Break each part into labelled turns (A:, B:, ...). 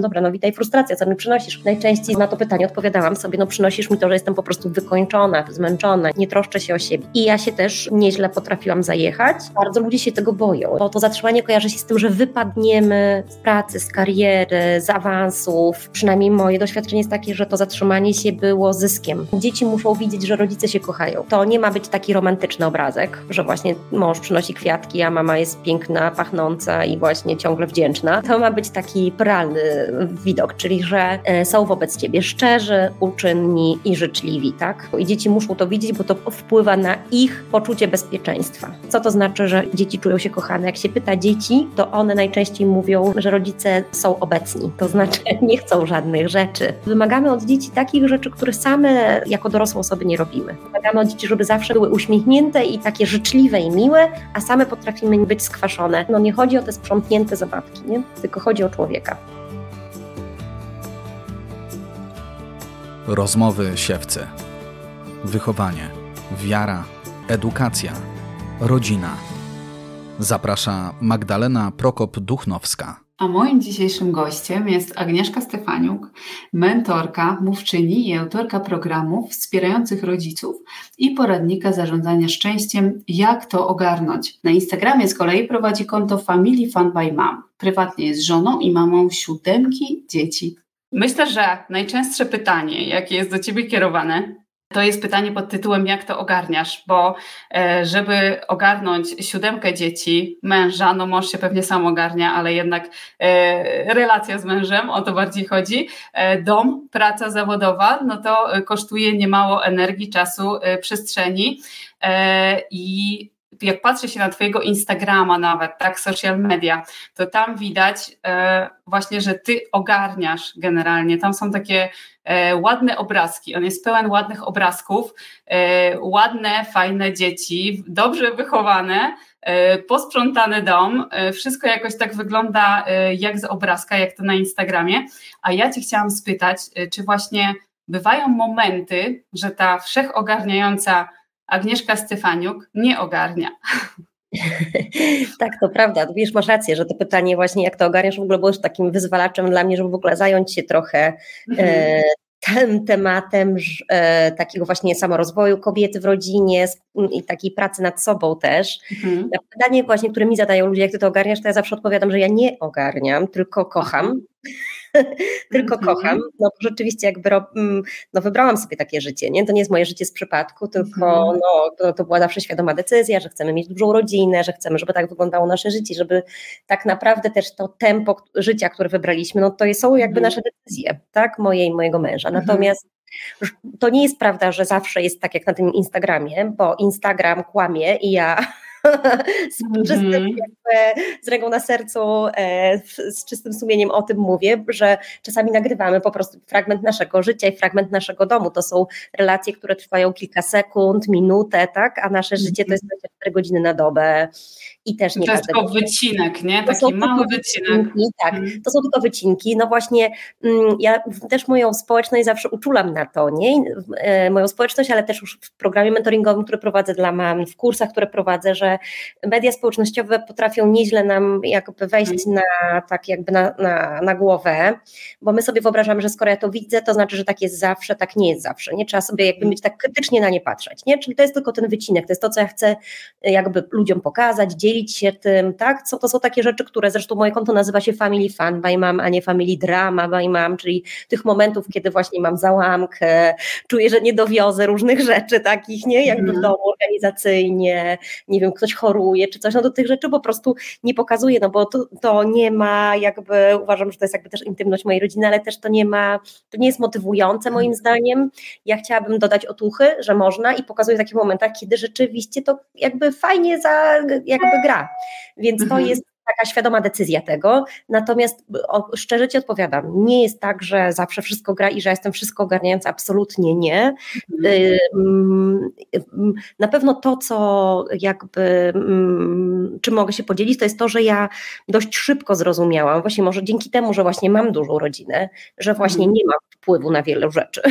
A: Dobra, no witaj frustracja, co mi przynosisz? Najczęściej na to pytanie odpowiadałam sobie, no przynosisz mi to, że jestem po prostu wykończona, zmęczona, nie troszczę się o siebie. I ja się też nieźle potrafiłam zajechać. Bardzo ludzie się tego boją, bo to zatrzymanie kojarzy się z tym, że wypadniemy z pracy, z kariery, z awansów. Przynajmniej moje doświadczenie jest takie, że to zatrzymanie się było zyskiem. Dzieci muszą widzieć, że rodzice się kochają. To nie ma być taki romantyczny obrazek, że właśnie mąż przynosi kwiatki, a mama jest piękna, pachnąca i właśnie ciągle wdzięczna. To ma być taki realny widok, czyli że e, są wobec ciebie szczerzy, uczynni i życzliwi, tak? I dzieci muszą to widzieć, bo to wpływa na ich poczucie bezpieczeństwa. Co to znaczy, że dzieci czują się kochane? Jak się pyta dzieci, to one najczęściej mówią, że rodzice są obecni, to znaczy nie chcą żadnych rzeczy. Wymagamy od dzieci takich rzeczy, które same jako dorosłe osoby nie robimy. Wymagamy od dzieci, żeby zawsze były uśmiechnięte i takie życzliwe i miłe, a same potrafimy być skwaszone. No nie chodzi o te sprzątnięte zabawki, nie? tylko chodzi o człowieka.
B: Rozmowy siewcy. Wychowanie, wiara, edukacja, rodzina. Zaprasza Magdalena Prokop-Duchnowska.
C: A moim dzisiejszym gościem jest Agnieszka Stefaniuk, mentorka, mówczyni i autorka programów wspierających rodziców i poradnika zarządzania szczęściem Jak to ogarnąć. Na Instagramie z kolei prowadzi konto Family Fun by Mom. Prywatnie jest żoną i mamą siódemki dzieci. Myślę, że najczęstsze pytanie, jakie jest do Ciebie kierowane, to jest pytanie pod tytułem, jak to ogarniasz, bo e, żeby ogarnąć siódemkę dzieci, męża, no mąż się pewnie sam ogarnia, ale jednak e, relacja z mężem, o to bardziej chodzi, e, dom, praca zawodowa, no to kosztuje niemało energii, czasu, przestrzeni i jak patrzę się na Twojego Instagrama nawet, tak, social media, to tam widać e, właśnie, że Ty ogarniasz generalnie. Tam są takie e, ładne obrazki. On jest pełen ładnych obrazków, e, ładne, fajne dzieci, dobrze wychowane, e, posprzątany dom. E, wszystko jakoś tak wygląda e, jak z obrazka, jak to na Instagramie. A ja Cię chciałam spytać, czy właśnie bywają momenty, że ta wszechogarniająca Agnieszka Stefaniuk nie ogarnia.
A: tak, to prawda. Wiesz, masz rację, że to pytanie właśnie, jak to ogarniasz, w ogóle było takim wyzwalaczem dla mnie, żeby w ogóle zająć się trochę e, mhm. tym tematem e, takiego właśnie samorozwoju kobiety w rodzinie i takiej pracy nad sobą też. Mhm. Pytanie właśnie, które mi zadają ludzie, jak ty to ogarniasz, to ja zawsze odpowiadam, że ja nie ogarniam, tylko kocham. tylko mhm. kocham. No rzeczywiście jakby mm, no, wybrałam sobie takie życie, nie? To nie jest moje życie z przypadku, tylko mhm. no, to, to była zawsze świadoma decyzja, że chcemy mieć dużą rodzinę, że chcemy, żeby tak wyglądało nasze życie, żeby tak naprawdę też to tempo życia, które wybraliśmy, no to są jakby mhm. nasze decyzje, tak? Moje i mojego męża. Natomiast to nie jest prawda, że zawsze jest tak jak na tym Instagramie, bo Instagram kłamie i ja z, czystym, mm -hmm. z ręką na sercu, e, z czystym sumieniem o tym mówię, że czasami nagrywamy po prostu fragment naszego życia i fragment naszego domu. To są relacje, które trwają kilka sekund, minutę, tak? A nasze życie to jest 24 mhm. godziny na dobę i też nie
C: To jest tylko wycinek, nie? Taki mały wycinek.
A: tak, mhm. to są tylko wycinki. No właśnie, mm, ja też moją społeczność zawsze uczulam na to, nie? E, moją społeczność, ale też już w programie mentoringowym, który prowadzę dla mam, w kursach, które prowadzę, że media społecznościowe potrafią nieźle nam jakby wejść mhm. na tak jakby na, na, na głowę, bo my sobie wyobrażamy, że skoro ja to widzę, to znaczy, że tak jest zawsze, tak nie jest zawsze. Nie trzeba sobie jakby mieć tak krytycznie na nie patrzeć, nie? Czyli to jest tylko ten wycinek, to jest to, co ja chcę jakby ludziom pokazać, dzielić się tym, tak? Co to są takie rzeczy, które zresztą moje konto nazywa się Family Fun by Mam, a nie Family Drama by Mam, czyli tych momentów, kiedy właśnie mam załamkę, czuję, że nie dowiozę różnych rzeczy takich, nie? Jakby w mhm. domu organizacyjnie, nie wiem, ktoś choruje czy coś, no do tych rzeczy po prostu nie pokazuję, no bo to, to nie ma jakby, uważam, że to jest jakby też intymność mojej rodziny, ale też to nie ma, to nie jest motywujące moim mhm. zdaniem. Ja chciałabym dodać otuchy, że można i pokazuję w takich momentach, kiedy rzeczywiście to jakby fajnie za, jakby gra. Więc to mhm. jest taka świadoma decyzja tego. Natomiast o, szczerze Ci odpowiadam, nie jest tak, że zawsze wszystko gra i że jestem wszystko ogarniająca, absolutnie nie. Mhm. Na pewno to, co jakby, czym mogę się podzielić, to jest to, że ja dość szybko zrozumiałam, właśnie może dzięki temu, że właśnie mam dużą rodzinę, że właśnie mhm. nie mam wpływu na wiele rzeczy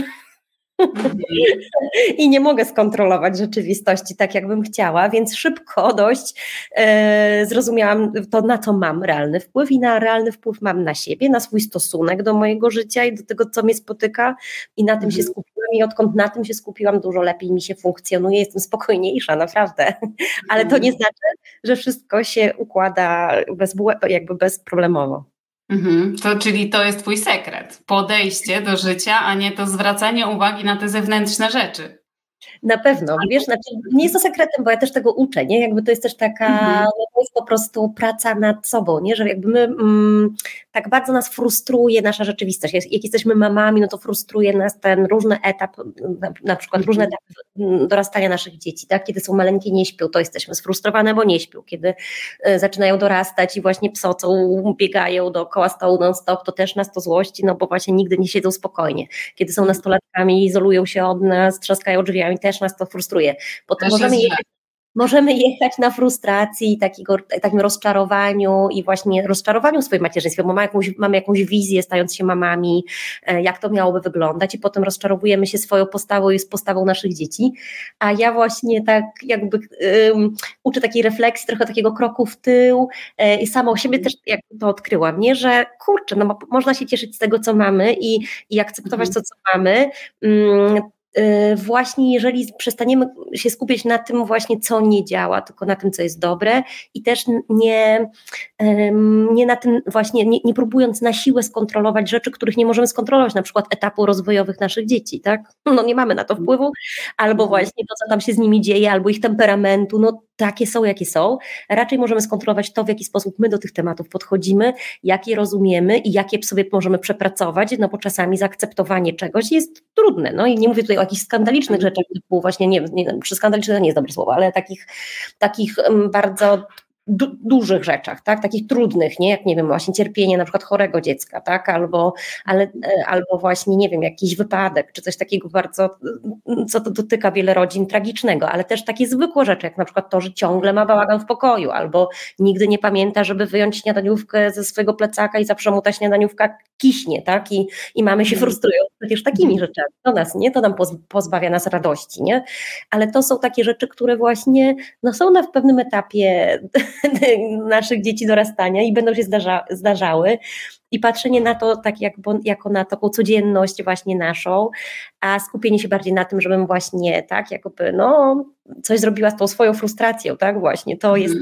A: I nie mogę skontrolować rzeczywistości tak, jakbym chciała, więc szybko dość e, zrozumiałam to, na co mam realny wpływ i na realny wpływ mam na siebie, na swój stosunek do mojego życia i do tego, co mnie spotyka i na tym mhm. się skupiłam i odkąd na tym się skupiłam, dużo lepiej mi się funkcjonuje, jestem spokojniejsza, naprawdę. Ale to nie mhm. znaczy, że wszystko się układa bez, jakby bezproblemowo.
C: Mhm. To, czyli to jest Twój sekret. Podejście do życia, a nie to zwracanie uwagi na te zewnętrzne rzeczy.
A: Na pewno, wiesz, znaczy, nie jest to sekretem, bo ja też tego uczę, nie? Jakby to jest też taka, mhm. no to jest po prostu praca nad sobą, nie? Że jakby my, mm, tak bardzo nas frustruje nasza rzeczywistość. Jak jesteśmy mamami, no to frustruje nas ten różny etap, na, na przykład różne mhm. etapy mm, dorastania naszych dzieci, tak? Kiedy są maleńkie, nie śpią, to jesteśmy sfrustrowane, bo nie śpią. Kiedy y, zaczynają dorastać i właśnie psocą, biegają dookoła stołu non-stop, to też nas to złości, no bo właśnie nigdy nie siedzą spokojnie. Kiedy są mhm. nastolatkami, izolują się od nas, trzaskają drzwiami, też nas to frustruje. Potem możemy jechać, możemy jechać na frustracji, takiego, takim rozczarowaniu i właśnie rozczarowaniu w swoim macierzyństwie, bo mamy jakąś, mamy jakąś wizję, stając się mamami, e, jak to miałoby wyglądać i potem rozczarowujemy się swoją postawą i z postawą naszych dzieci, a ja właśnie tak jakby um, uczę takiej refleksji, trochę takiego kroku w tył e, i sama o siebie też jakby to odkryłam, nie, że kurczę, no można się cieszyć z tego, co mamy i, i akceptować mhm. to, co mamy, um, właśnie jeżeli przestaniemy się skupiać na tym właśnie, co nie działa, tylko na tym, co jest dobre i też nie, nie na tym właśnie, nie, nie próbując na siłę skontrolować rzeczy, których nie możemy skontrolować, na przykład etapu rozwojowych naszych dzieci, tak? No nie mamy na to wpływu, albo mhm. właśnie to, co tam się z nimi dzieje, albo ich temperamentu, no takie są, jakie są. Raczej możemy skontrolować to, w jaki sposób my do tych tematów podchodzimy, jak je rozumiemy i jakie sobie możemy przepracować, no bo czasami zaakceptowanie czegoś jest trudne. No i nie mówię tutaj jakichś skandalicznych rzeczach, typu właśnie, nie wiem, przy skandalicznych to nie jest dobre słowo, ale takich, takich bardzo du dużych rzeczach, tak, takich trudnych, nie, jak nie wiem, właśnie cierpienie na przykład chorego dziecka, tak, albo, ale, e, albo właśnie, nie wiem, jakiś wypadek, czy coś takiego bardzo, co to dotyka wiele rodzin tragicznego, ale też takie zwykłe rzeczy, jak na przykład to, że ciągle ma bałagan w pokoju, albo nigdy nie pamięta, żeby wyjąć śniadaniówkę ze swojego plecaka i zawsze mu ta śniadaniówka kiśnie, tak, i, i mamy się mhm. frustrują przecież takimi mhm. rzeczami, to nas, nie, to nam pozbawia nas radości, nie, ale to są takie rzeczy, które właśnie, no są na pewnym etapie naszych dzieci dorastania i będą się zdarza, zdarzały. I patrzenie na to tak jak, jako na taką codzienność właśnie naszą, a skupienie się bardziej na tym, żebym właśnie tak jakby no coś zrobiła z tą swoją frustracją, tak właśnie, to jest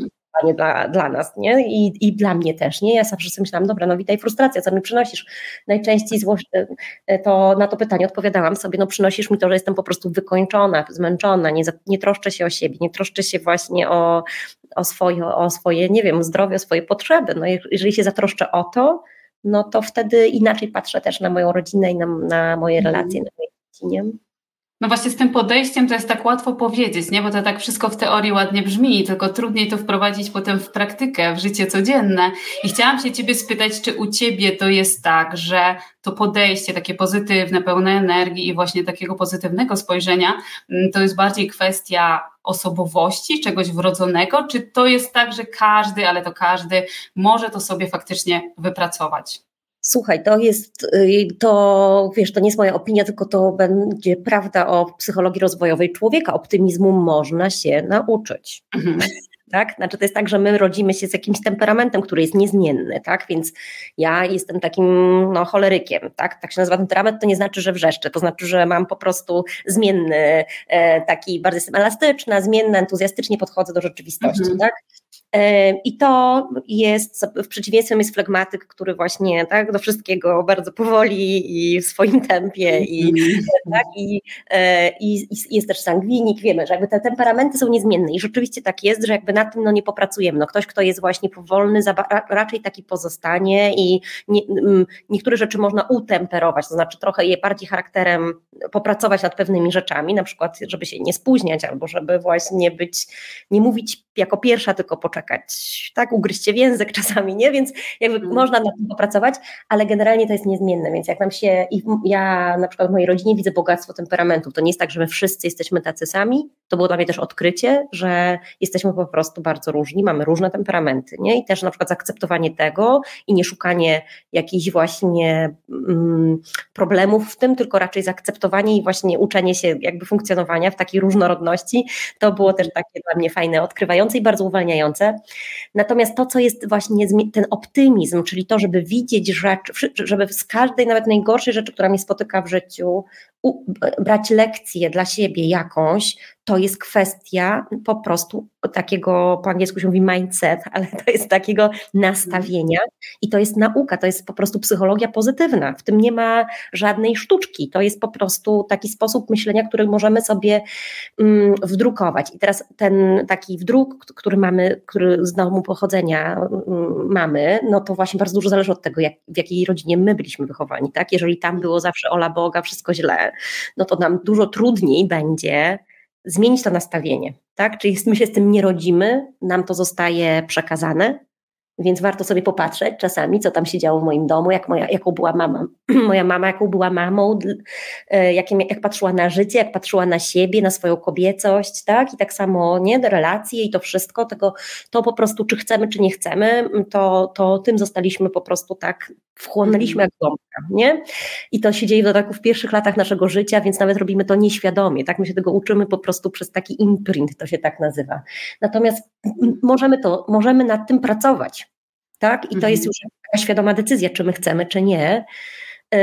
A: mm dla, dla nas, nie? I, I dla mnie też, nie? Ja zawsze sobie myślałam, dobra, no witaj frustracja, co mi przynosisz? Najczęściej złoś, e, to na to pytanie odpowiadałam sobie, no przynosisz mi to, że jestem po prostu wykończona, zmęczona, nie, nie troszczę się o siebie, nie troszczę się właśnie o, o, swoje, o swoje, nie wiem, zdrowie, o swoje potrzeby. No jeżeli się zatroszczę o to, no to wtedy inaczej patrzę też na moją rodzinę i na, na moje mhm. relacje, na moje dzieci, nie?
C: No właśnie z tym podejściem to jest tak łatwo powiedzieć, nie? Bo to tak wszystko w teorii ładnie brzmi, tylko trudniej to wprowadzić potem w praktykę, w życie codzienne. I chciałam się Ciebie spytać, czy u Ciebie to jest tak, że to podejście takie pozytywne, pełne energii i właśnie takiego pozytywnego spojrzenia, mm, to jest bardziej kwestia osobowości, czegoś wrodzonego, czy to jest tak, że każdy, ale to każdy może to sobie faktycznie wypracować?
A: Słuchaj, to jest, y, to wiesz, to nie jest moja opinia, tylko to będzie prawda o psychologii rozwojowej człowieka. Optymizmu można się nauczyć. Mhm. Tak? Znaczy to jest tak, że my rodzimy się z jakimś temperamentem, który jest niezmienny, tak? Więc ja jestem takim no, cholerykiem, tak? Tak się nazywa temperament, to nie znaczy, że wrzeszczę, to znaczy, że mam po prostu zmienny, e, taki bardzo jestem elastyczna, zmienna, entuzjastycznie podchodzę do rzeczywistości, mhm. tak? I to jest, w przeciwieństwie jest flegmatyk, który właśnie tak, do wszystkiego bardzo powoli i w swoim tempie i, mm. tak, i, e, i, i, jest też sangwinik, wiemy, że jakby te temperamenty są niezmienne i rzeczywiście tak jest, że jakby na tym no, nie popracujemy. No, ktoś, kto jest właśnie powolny, raczej taki pozostanie i nie, niektóre rzeczy można utemperować, to znaczy trochę je bardziej charakterem popracować nad pewnymi rzeczami, na przykład żeby się nie spóźniać albo żeby właśnie być, nie mówić jako pierwsza, tylko poczekać, tak, ugryźć się w język czasami, nie, więc jakby mm. można nad tym popracować, ale generalnie to jest niezmienne, więc jak nam się, ja na przykład w mojej rodzinie widzę bogactwo temperamentów, to nie jest tak, że my wszyscy jesteśmy tacy sami, to było dla mnie też odkrycie, że jesteśmy po prostu bardzo różni, mamy różne temperamenty, nie? I też na przykład zaakceptowanie tego i nie szukanie jakichś właśnie mm, problemów w tym, tylko raczej zaakceptowanie i właśnie uczenie się jakby funkcjonowania w takiej różnorodności, to było też takie dla mnie fajne, odkrywające i bardzo uwalniające. Natomiast to, co jest właśnie ten optymizm, czyli to, żeby widzieć rzecz, żeby z każdej nawet najgorszej rzeczy, która mnie spotyka w życiu, brać lekcję dla siebie jakąś, to jest kwestia po prostu takiego, po angielsku się mówi mindset, ale to jest takiego nastawienia i to jest nauka, to jest po prostu psychologia pozytywna. W tym nie ma żadnej sztuczki. To jest po prostu taki sposób myślenia, który możemy sobie um, wdrukować. I teraz ten taki wdruk, który mamy, który z domu pochodzenia um, mamy, no to właśnie bardzo dużo zależy od tego, jak, w jakiej rodzinie my byliśmy wychowani. Tak? Jeżeli tam było zawsze ola Boga, wszystko źle, no to nam dużo trudniej będzie zmienić to nastawienie, tak? Czyli my się z tym nie rodzimy, nam to zostaje przekazane, więc warto sobie popatrzeć czasami, co tam się działo w moim domu, jak moja, jaką była mama, moja mama, jaką była mamą, e, jak, jak patrzyła na życie, jak patrzyła na siebie, na swoją kobiecość, tak? I tak samo, nie, relacje i to wszystko, tego, to po prostu, czy chcemy, czy nie chcemy, to, to tym zostaliśmy po prostu tak, wchłonęliśmy jak gąbka, nie? I to się dzieje w dodatku w pierwszych latach naszego życia, więc nawet robimy to nieświadomie, tak? My się tego uczymy po prostu przez taki imprint, to się tak nazywa. Natomiast możemy to, możemy nad tym pracować, tak? I to mhm. jest już taka świadoma decyzja, czy my chcemy, czy nie. Yy,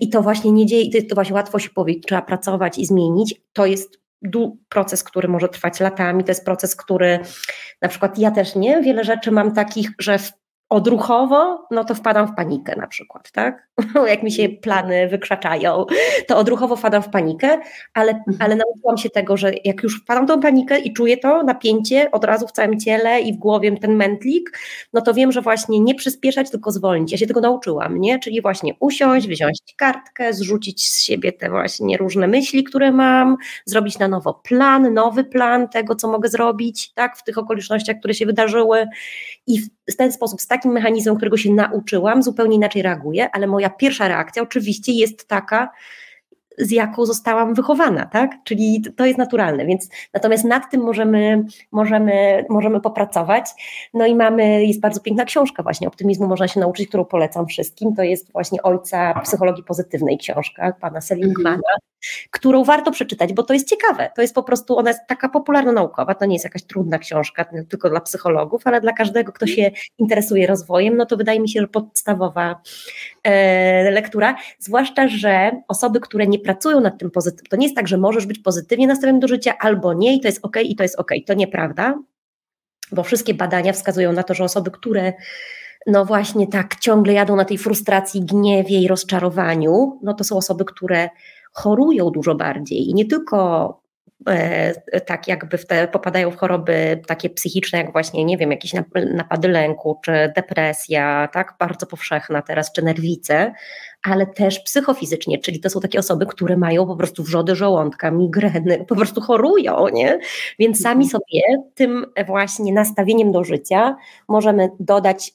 A: I to właśnie nie dzieje, to właśnie łatwo się powie, trzeba pracować i zmienić. To jest proces, który może trwać latami, to jest proces, który na przykład ja też nie, wiele rzeczy mam takich, że w odruchowo, no to wpadam w panikę na przykład, tak? Jak mi się plany wykrzaczają, to odruchowo wpadam w panikę, ale, mhm. ale nauczyłam się tego, że jak już wpadam w tą panikę i czuję to napięcie od razu w całym ciele i w głowie ten mętlik, no to wiem, że właśnie nie przyspieszać, tylko zwolnić. Ja się tego nauczyłam, nie? Czyli właśnie usiąść, wziąć kartkę, zrzucić z siebie te właśnie różne myśli, które mam, zrobić na nowo plan, nowy plan tego, co mogę zrobić, tak? W tych okolicznościach, które się wydarzyły i w ten sposób, z takim mechanizmem, którego się nauczyłam, zupełnie inaczej reaguję, ale moja pierwsza reakcja oczywiście jest taka, z jaką zostałam wychowana, tak? Czyli to jest naturalne, więc natomiast nad tym możemy, możemy, możemy popracować. No i mamy, jest bardzo piękna książka właśnie, optymizmu można się nauczyć, którą polecam wszystkim, to jest właśnie Ojca Psychologii Pozytywnej książka, pana Seligmana, mhm którą warto przeczytać, bo to jest ciekawe. To jest po prostu, ona jest taka popularno-naukowa, to nie jest jakaś trudna książka tylko dla psychologów, ale dla każdego, kto się interesuje rozwojem, no to wydaje mi się, że podstawowa e, lektura, zwłaszcza, że osoby, które nie pracują nad tym pozytywnie, to nie jest tak, że możesz być pozytywnie nastawiony do życia albo nie i to jest ok i to jest ok. To nieprawda, bo wszystkie badania wskazują na to, że osoby, które no właśnie tak ciągle jadą na tej frustracji, gniewie i rozczarowaniu, no to są osoby, które chorują dużo bardziej i nie tylko tak jakby w te, popadają w choroby takie psychiczne, jak właśnie, nie wiem, jakieś napady lęku, czy depresja, tak, bardzo powszechna teraz, czy nerwice, ale też psychofizycznie, czyli to są takie osoby, które mają po prostu wrzody żołądka, migreny, po prostu chorują, nie? Więc sami mhm. sobie tym właśnie nastawieniem do życia możemy dodać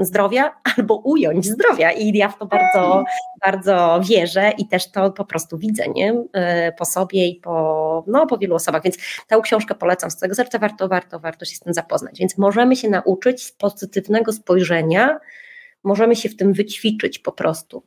A: zdrowia albo ująć zdrowia i ja w to bardzo, bardzo wierzę i też to po prostu widzę, nie? E, po sobie i po, no, po wielu osobach, więc tę książkę polecam z tego serca, warto, warto, warto się z tym zapoznać, więc możemy się nauczyć z pozytywnego spojrzenia, możemy się w tym wyćwiczyć po prostu.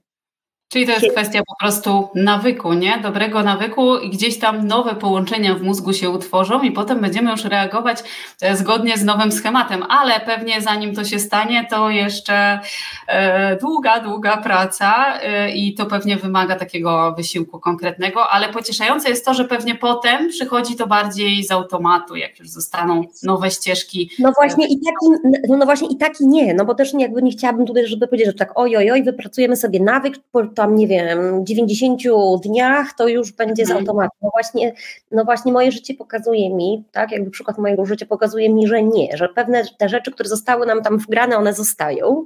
C: Czyli to jest kwestia po prostu nawyku, nie? Dobrego nawyku i gdzieś tam nowe połączenia w mózgu się utworzą i potem będziemy już reagować e, zgodnie z nowym schematem, ale pewnie zanim to się stanie, to jeszcze e, długa, długa praca e, i to pewnie wymaga takiego wysiłku konkretnego, ale pocieszające jest to, że pewnie potem przychodzi to bardziej z automatu, jak już zostaną nowe ścieżki.
A: No właśnie i taki, no właśnie i taki nie, no bo też jakby nie chciałabym tutaj, żeby powiedzieć, że tak oj, oj, oj, wypracujemy sobie nawyk, tam, nie wiem, 90 dniach to już będzie z mhm. automatu. No właśnie, no właśnie moje życie pokazuje mi, tak, jakby przykład mojego życia pokazuje mi, że nie, że pewne te rzeczy, które zostały nam tam wgrane, one zostają.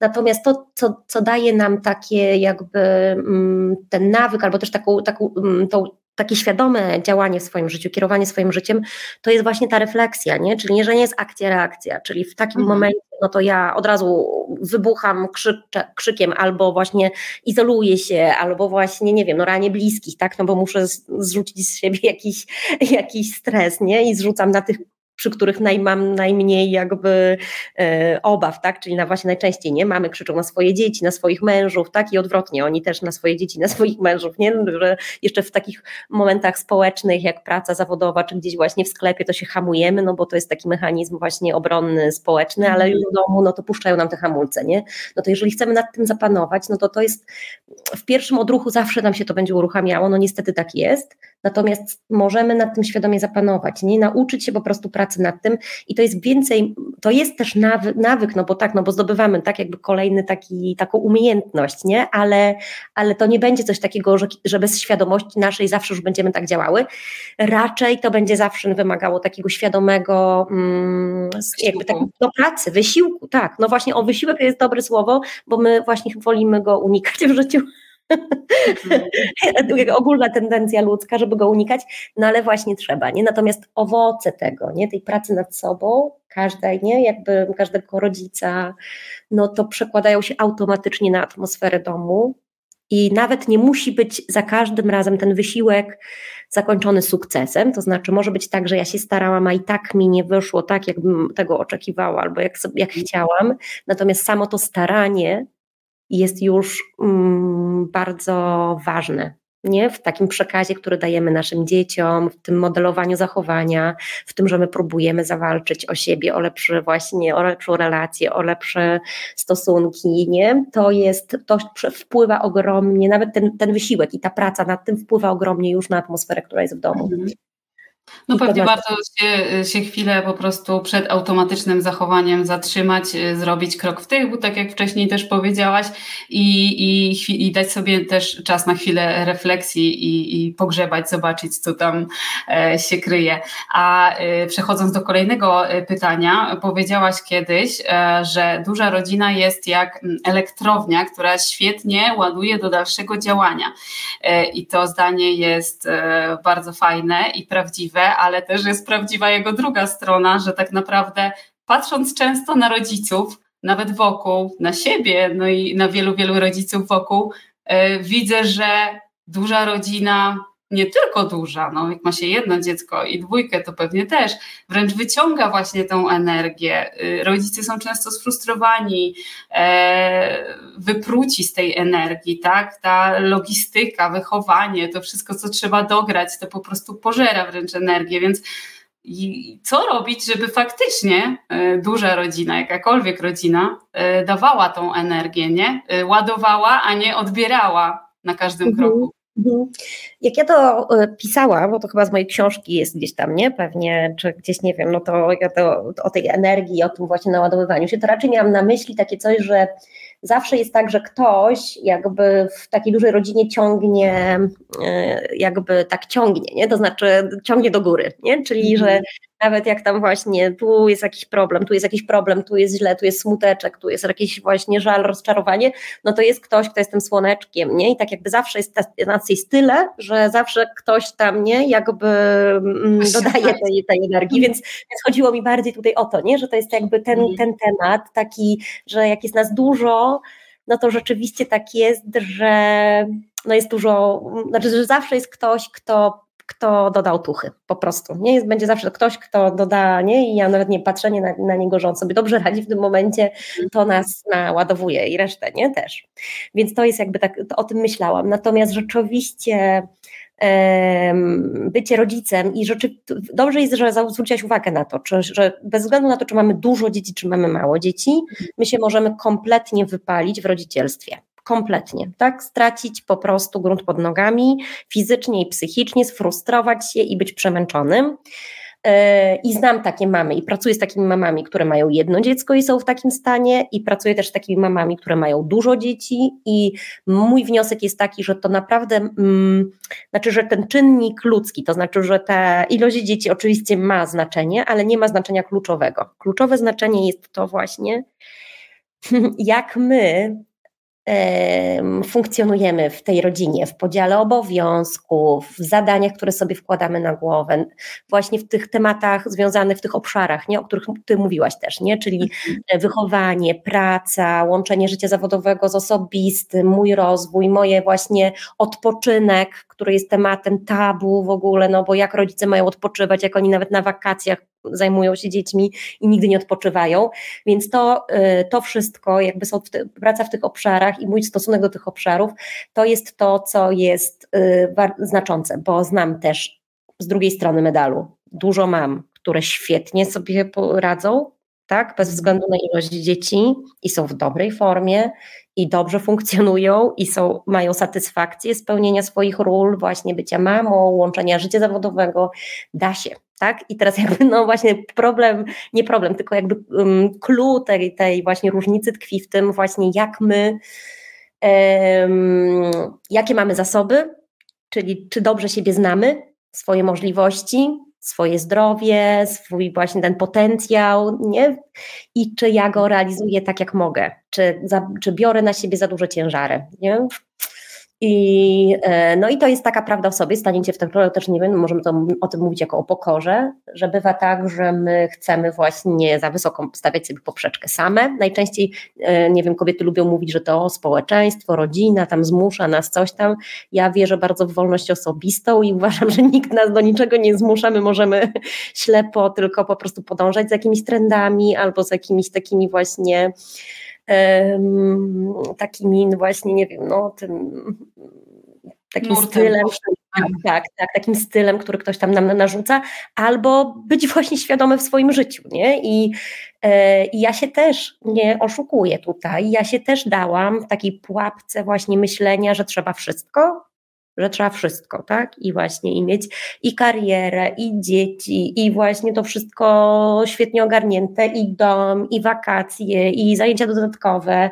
A: Natomiast to, co, co daje nam takie jakby mm, ten nawyk, albo też taką, taką mm, tą takie świadome działanie w swoim życiu, kierowanie swoim życiem, to jest właśnie ta refleksja, nie? Czyli nie, że nie jest akcja, reakcja, czyli w takim mhm. momencie, no to ja od razu wybucham krzyczę, krzykiem albo właśnie izoluję się, albo właśnie, nie wiem, no ranię bliskich, tak, no bo muszę zrzucić z siebie jakiś, jakiś stres, nie? I zrzucam na tych przy których naj, mam najmniej jakby e, obaw, tak? Czyli na właśnie najczęściej nie mamy krzyczą na swoje dzieci, na swoich mężów, tak? I odwrotnie, oni też na swoje dzieci, na swoich mężów, nie? Że jeszcze w takich momentach społecznych, jak praca zawodowa, czy gdzieś właśnie w sklepie, to się hamujemy, no bo to jest taki mechanizm właśnie obronny, społeczny, ale już w domu, no to puszczają nam te hamulce, nie? No to jeżeli chcemy nad tym zapanować, no to to jest w pierwszym odruchu zawsze nam się to będzie uruchamiało, no niestety tak jest, natomiast możemy nad tym świadomie zapanować, nie? Nauczyć się po prostu pracy nad tym i to jest więcej, to jest też nawyk, nawyk no bo tak, no bo zdobywamy tak jakby kolejny taki, taką umiejętność, nie? Ale, ale to nie będzie coś takiego, że, że bez świadomości naszej zawsze już będziemy tak działały. Raczej to będzie zawsze wymagało takiego świadomego mm, jakby tak, do pracy, wysiłku, tak. No właśnie o wysiłek jest dobre słowo, bo my właśnie wolimy go unikać w życiu Mhm. ogólna tendencja ludzka, żeby go unikać, no ale właśnie trzeba, nie? Natomiast owoce tego, nie? Tej pracy nad sobą, każdej, nie? Jakby każdego rodzica, no to przekładają się automatycznie na atmosferę domu i nawet nie musi być za każdym razem ten wysiłek zakończony sukcesem, to znaczy może być tak, że ja się starałam, a i tak mi nie wyszło tak, jakbym tego oczekiwała albo jak, jak chciałam, natomiast samo to staranie jest już mm, bardzo ważne. Nie? W takim przekazie, który dajemy naszym dzieciom, w tym modelowaniu zachowania, w tym, że my próbujemy zawalczyć o siebie, o lepsze właśnie, o lepszą relację, o lepsze stosunki, nie? To jest, to wpływa ogromnie, nawet ten, ten wysiłek i ta praca nad tym wpływa ogromnie już na atmosferę, która jest w domu. Mhm.
C: No pewnie warto się, się chwilę po prostu przed automatycznym zachowaniem zatrzymać, y, zrobić krok w tył, tak jak wcześniej też powiedziałaś i, i, i dać sobie też czas na chwilę refleksji i, i pogrzebać, zobaczyć co tam e, się kryje. A e, przechodząc do kolejnego e, pytania, powiedziałaś kiedyś, że duża rodzina jest jak elektrownia, która świetnie ładuje do dalszego działania. I to zdanie jest bardzo fajne i prawdziwe ale też jest prawdziwa jego druga strona, że tak naprawdę patrząc często na rodziców, nawet wokół, na siebie, no i na wielu, wielu rodziców wokół, yy, widzę, że duża rodzina, nie tylko duża, no jak ma się jedno dziecko i dwójkę, to pewnie też, wręcz wyciąga właśnie tą energię. Yy, rodzice są często sfrustrowani, yy, wypruci z tej energii, tak? Ta logistyka, wychowanie, to wszystko, co trzeba dograć, to po prostu pożera wręcz energię, więc i co robić, żeby faktycznie e, duża rodzina, jakakolwiek rodzina, e, dawała tą energię, nie? E, ładowała, a nie odbierała na każdym mhm. kroku. Mhm.
A: Jak ja to pisałam, bo to chyba z mojej książki jest gdzieś tam, nie? Pewnie, czy gdzieś nie wiem, no to ja to o tej energii, o tym właśnie naładowywaniu się, to raczej miałam na myśli takie coś, że zawsze jest tak, że ktoś jakby w takiej dużej rodzinie ciągnie, e, jakby tak ciągnie, nie? to znaczy ciągnie do góry, nie? czyli że mhm. Nawet jak tam właśnie tu jest jakiś problem, tu jest jakiś problem, tu jest źle, tu jest smuteczek, tu jest jakiś właśnie żal, rozczarowanie, no to jest ktoś, kto jest tym słoneczkiem, nie? I tak jakby zawsze jest nas tyle, że zawsze ktoś tam, nie? Jakby mm, dodaje tej, tej energii, więc, więc chodziło mi bardziej tutaj o to, nie? Że to jest jakby ten, mhm. ten temat taki, że jak jest nas dużo, no to rzeczywiście tak jest, że no jest dużo, znaczy, że zawsze jest ktoś, kto kto dodał tuchy, po prostu. Nie będzie zawsze ktoś, kto doda, nie? I ja nawet nie patrzenie na, na niego, że on sobie dobrze radzi w tym momencie, to nas naładowuje i resztę, nie? Też. Więc to jest jakby tak, o tym myślałam. Natomiast rzeczywiście bycie rodzicem i rzeczy, dobrze jest, że zwróciłaś uwagę na to, czy, że bez względu na to, czy mamy dużo dzieci, czy mamy mało dzieci, my się możemy kompletnie wypalić w rodzicielstwie. Kompletnie, tak? Stracić po prostu grunt pod nogami, fizycznie i psychicznie, sfrustrować się i być przemęczonym. I znam takie mamy i pracuję z takimi mamami, które mają jedno dziecko i są w takim stanie, i pracuję też z takimi mamami, które mają dużo dzieci. I mój wniosek jest taki, że to naprawdę, mm, znaczy, że ten czynnik ludzki, to znaczy, że ta ilość dzieci oczywiście ma znaczenie, ale nie ma znaczenia kluczowego. Kluczowe znaczenie jest to właśnie, jak my funkcjonujemy w tej rodzinie, w podziale obowiązków, w zadaniach, które sobie wkładamy na głowę, właśnie w tych tematach związanych, w tych obszarach, nie, o których Ty mówiłaś też, nie? czyli mhm. wychowanie, praca, łączenie życia zawodowego z osobistym, mój rozwój, moje właśnie odpoczynek, który jest tematem tabu w ogóle, no bo jak rodzice mają odpoczywać, jak oni nawet na wakacjach zajmują się dziećmi i nigdy nie odpoczywają, więc to, y, to wszystko, jakby są praca w tych obszarach i mój stosunek do tych obszarów, to jest to, co jest y, znaczące, bo znam też z drugiej strony medalu, dużo mam, które świetnie sobie poradzą, tak, bez względu na ilość dzieci i są w dobrej formie i dobrze funkcjonują i są, mają satysfakcję spełnienia swoich ról, właśnie bycia mamą, łączenia życia zawodowego, da się, tak? I teraz jakby, no właśnie problem, nie problem, tylko jakby um, clue tej, tej właśnie różnicy tkwi w tym właśnie, jak my, um, jakie mamy zasoby, czyli czy dobrze siebie znamy, swoje możliwości, swoje zdrowie, swój właśnie ten potencjał, nie? I czy ja go realizuję tak, jak mogę, czy, za, czy biorę na siebie za duże ciężary, nie? I, e, no i to jest taka prawda o sobie, staniecie w tym role też nie wiem, możemy to, o tym mówić jako o pokorze, że bywa tak, że my chcemy właśnie za wysoko stawiać sobie poprzeczkę same. Najczęściej, e, nie wiem, kobiety lubią mówić, że to społeczeństwo, rodzina tam zmusza nas coś tam. Ja wierzę bardzo w wolność osobistą i uważam, że nikt nas do niczego nie zmusza, my możemy ślepo tylko po prostu podążać z jakimiś trendami albo z jakimiś takimi właśnie takimi właśnie, nie wiem, no tym takim Nurtem. stylem, tak, tak, tak, takim stylem, który ktoś tam nam narzuca, albo być właśnie świadome w swoim życiu, nie? I, e, I ja się też nie oszukuję tutaj, ja się też dałam w takiej pułapce właśnie myślenia, że trzeba wszystko, że trzeba wszystko, tak? I właśnie i mieć i karierę, i dzieci, i właśnie to wszystko świetnie ogarnięte, i dom, i wakacje, i zajęcia dodatkowe.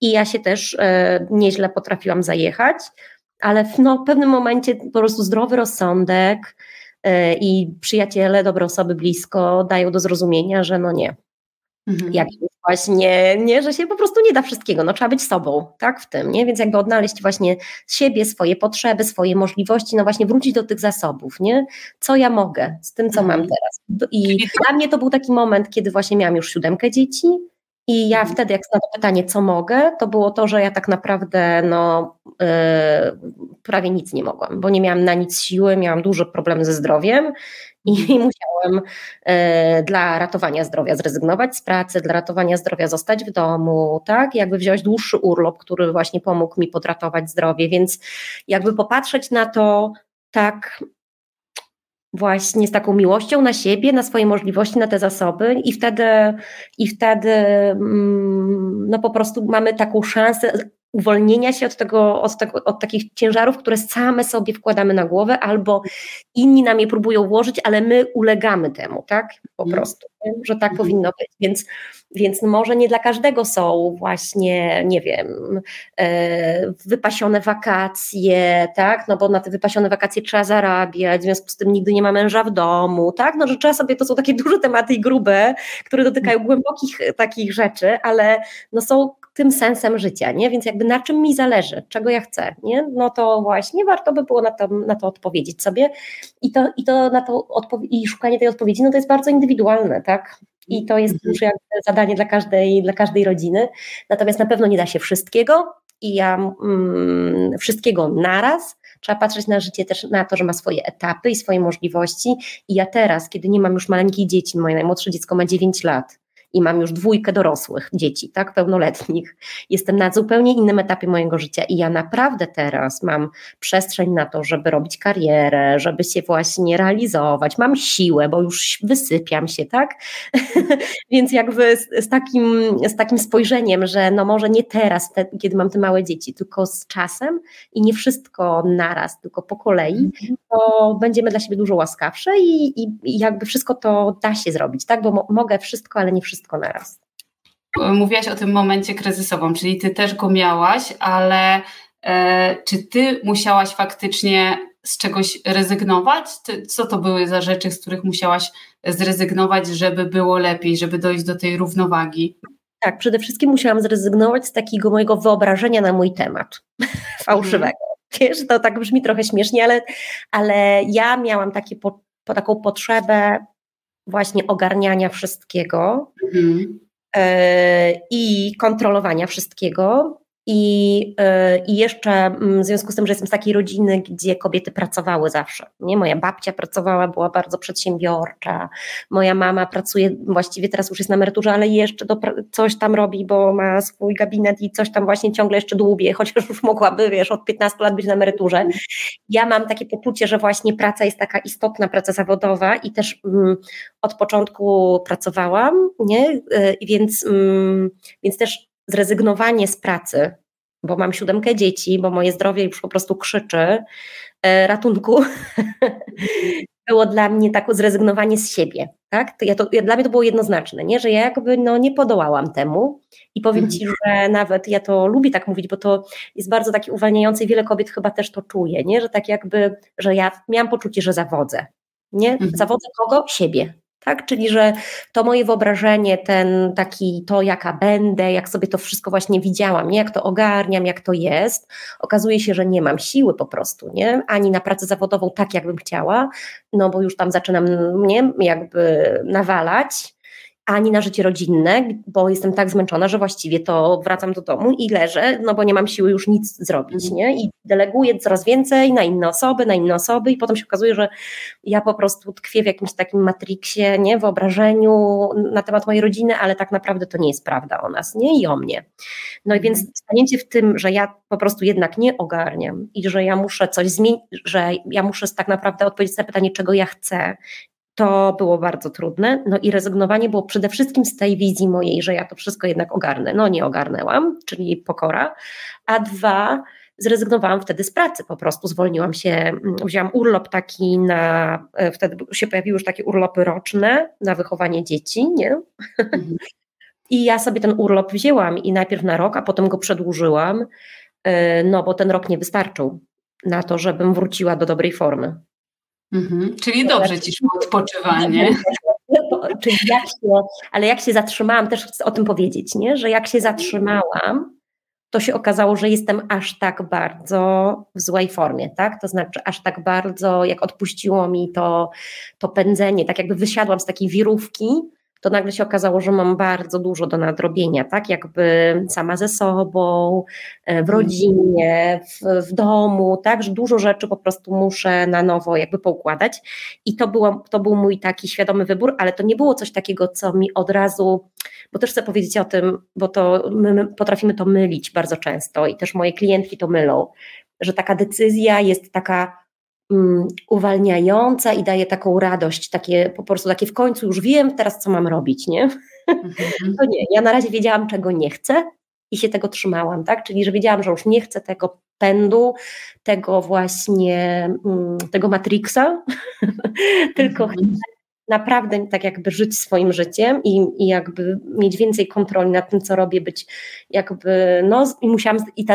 A: I ja się też e, nieźle potrafiłam zajechać, ale w no, pewnym momencie po prostu zdrowy rozsądek e, i przyjaciele, dobre osoby blisko dają do zrozumienia, że no nie, Mhm. Jak właśnie, nie, że się po prostu nie da wszystkiego, no trzeba być sobą, tak, w tym, nie, więc jakby odnaleźć właśnie siebie, swoje potrzeby, swoje możliwości, no właśnie wrócić do tych zasobów, nie, co ja mogę z tym, co mhm. mam teraz. I dla mnie to był taki moment, kiedy właśnie miałam już siódemkę dzieci, i ja mhm. wtedy, jak na to pytanie, co mogę, to było to, że ja tak naprawdę no, yy, prawie nic nie mogłam, bo nie miałam na nic siły, miałam duże problemy ze zdrowiem i musiałam e, dla ratowania zdrowia zrezygnować z pracy, dla ratowania zdrowia zostać w domu, tak? Jakby wziąć dłuższy urlop, który właśnie pomógł mi podratować zdrowie, więc jakby popatrzeć na to tak właśnie z taką miłością na siebie, na swoje możliwości, na te zasoby i wtedy, i wtedy mm, no po prostu mamy taką szansę uwolnienia się od, tego, od, tego, od takich ciężarów, które same sobie wkładamy na głowę, albo inni nam je próbują włożyć, ale my ulegamy temu, tak? Po prostu, że tak mm. powinno być. Więc, więc może nie dla każdego są właśnie, nie wiem, e, wypasione wakacje, tak? No bo na te wypasione wakacje trzeba zarabiać, w związku z tym nigdy nie ma męża w domu, tak? No że trzeba sobie, to są takie duże tematy i grube, które dotykają mm. głębokich takich rzeczy, ale no są tym sensem życia, nie? Więc jakby na czym mi zależy, czego ja chcę, nie? No to właśnie warto by było na to, na to odpowiedzieć sobie i to, i to na to i szukanie tej odpowiedzi, no to jest bardzo indywidualne, tak? I to jest już jakby zadanie dla każdej, dla każdej rodziny. Natomiast na pewno nie da się wszystkiego i ja mm, wszystkiego naraz. Trzeba patrzeć na życie też na to, że ma swoje etapy i swoje możliwości. I ja teraz, kiedy nie mam już maleńkich dzieci, moje najmłodsze dziecko ma 9 lat, i mam już dwójkę dorosłych dzieci, tak, pełnoletnich. Jestem na zupełnie innym etapie mojego życia i ja naprawdę teraz mam przestrzeń na to, żeby robić karierę, żeby się właśnie realizować. Mam siłę, bo już wysypiam się, tak? Więc jakby z, z, takim, z takim spojrzeniem, że no może nie teraz, te, kiedy mam te małe dzieci, tylko z czasem i nie wszystko naraz, tylko po kolei, mhm. to będziemy dla siebie dużo łaskawsze i, i, i jakby wszystko to da się zrobić, tak? Bo mo mogę wszystko, ale nie wszystko wszystko naraz.
C: Mówiłaś o tym momencie kryzysowym, czyli ty też go miałaś, ale e, czy ty musiałaś faktycznie z czegoś rezygnować? Ty, co to były za rzeczy, z których musiałaś zrezygnować, żeby było lepiej, żeby dojść do tej równowagi?
A: tak, przede wszystkim musiałam zrezygnować z takiego mojego wyobrażenia na mój temat fałszywego. Wiesz, to tak brzmi trochę śmiesznie, ale, ale ja miałam takie po, po taką potrzebę właśnie ogarniania wszystkiego mhm. y, i kontrolowania wszystkiego. I, e, I jeszcze mm, w związku z tym, że jestem z takiej rodziny, gdzie kobiety pracowały zawsze. Nie? Moja babcia pracowała, była bardzo przedsiębiorcza. Moja mama pracuje, właściwie teraz już jest na emeryturze, ale jeszcze do, coś tam robi, bo ma swój gabinet i coś tam właśnie ciągle jeszcze dłubie, chociaż już mogłaby, wiesz, od 15 lat być na emeryturze. Ja mam takie poczucie, że właśnie praca jest taka istotna, praca zawodowa i też mm, od początku pracowałam, nie? E, więc, mm, więc też zrezygnowanie z pracy, bo mam siódemkę dzieci, bo moje zdrowie już po prostu krzyczy e, ratunku, było dla mnie takie zrezygnowanie z siebie. Tak? To ja to, ja, dla mnie to było jednoznaczne, nie? że ja jakby no, nie podołałam temu i powiem Ci, mhm. że nawet ja to lubię tak mówić, bo to jest bardzo takie uwalniające i wiele kobiet chyba też to czuje, nie? że tak jakby, że ja miałam poczucie, że zawodzę. Nie? Mhm. Zawodzę kogo? Siebie tak? Czyli, że to moje wyobrażenie, ten taki, to jaka będę, jak sobie to wszystko właśnie widziałam, nie? jak to ogarniam, jak to jest, okazuje się, że nie mam siły po prostu, nie? Ani na pracę zawodową tak, jakbym chciała, no bo już tam zaczynam, nie? Jakby nawalać, ani na życie rodzinne, bo jestem tak zmęczona, że właściwie to wracam do domu i leżę, no bo nie mam siły już nic zrobić, mhm. nie? I deleguję coraz więcej na inne osoby, na inne osoby i potem się okazuje, że ja po prostu tkwię w jakimś takim matriksie, nie? Wyobrażeniu na temat mojej rodziny, ale tak naprawdę to nie jest prawda o nas, nie? I o mnie. No i więc mhm. staniecie w tym, że ja po prostu jednak nie ogarniam i że ja muszę coś zmienić, że ja muszę tak naprawdę odpowiedzieć na pytanie, czego ja chcę to było bardzo trudne. No i rezygnowanie było przede wszystkim z tej wizji mojej, że ja to wszystko jednak ogarnę. No nie ogarnęłam, czyli pokora. A dwa, zrezygnowałam wtedy z pracy, po prostu zwolniłam się, mm, wzięłam urlop taki na, e, wtedy się pojawiły już takie urlopy roczne na wychowanie dzieci, nie? Mhm. I ja sobie ten urlop wzięłam i najpierw na rok, a potem go przedłużyłam, e, no bo ten rok nie wystarczył na to, żebym wróciła do dobrej formy.
C: Mhm. Czyli dobrze ci szło odpoczywanie.
A: Czyli jak się, ale jak się zatrzymałam, też chcę o tym powiedzieć, nie? że jak się zatrzymałam, to się okazało, że jestem aż tak bardzo w złej formie, tak? To znaczy aż tak bardzo, jak odpuściło mi to, to pędzenie, tak jakby wysiadłam z takiej wirówki, to nagle się okazało, że mam bardzo dużo do nadrobienia, tak? Jakby sama ze sobą, e, w mhm. rodzinie, w, w domu, tak? Że dużo rzeczy po prostu muszę na nowo jakby poukładać. I to, było, to był mój taki świadomy wybór, ale to nie było coś takiego, co mi od razu, bo też chcę powiedzieć o tym, bo to my, my potrafimy to mylić bardzo często i też moje klientki to mylą, że taka decyzja jest taka uwalniająca i daje taką radość, takie po prostu takie w końcu już wiem teraz, co mam robić, nie? Mhm. To nie, ja na razie wiedziałam, czego nie chcę i się tego trzymałam, tak? Czyli, że wiedziałam, że już nie chcę tego pędu, tego właśnie, um, tego Matrixa, tylko chcę mhm naprawdę tak jakby żyć swoim życiem i, i jakby mieć więcej kontroli nad tym, co robię, być jakby, no i musiałam, i ta,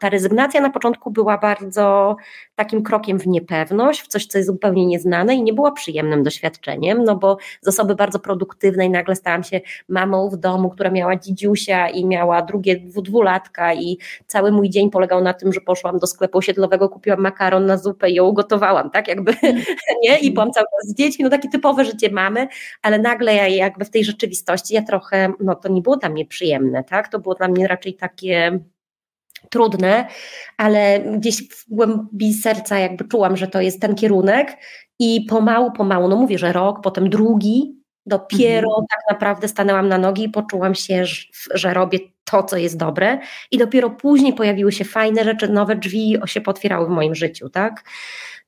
A: ta rezygnacja na początku była bardzo takim krokiem w niepewność, w coś, co jest zupełnie nieznane i nie była przyjemnym doświadczeniem, no bo z osoby bardzo produktywnej nagle stałam się mamą w domu, która miała dzidziusia i miała drugie dwulatka i cały mój dzień polegał na tym, że poszłam do sklepu osiedlowego, kupiłam makaron na zupę i ją ugotowałam, tak jakby, nie? I byłam cały czas z dziećmi, no takie typowe życie mamy, ale nagle ja jakby w tej rzeczywistości ja trochę, no to nie było dla mnie przyjemne, tak? To było dla mnie raczej takie trudne, ale gdzieś w głębi serca jakby czułam, że to jest ten kierunek i pomału, pomału, no mówię, że rok, potem drugi, dopiero mhm. tak naprawdę stanęłam na nogi i poczułam się, że, robię to, co jest dobre i dopiero później pojawiły się fajne rzeczy, nowe drzwi się potwierały w moim życiu, tak?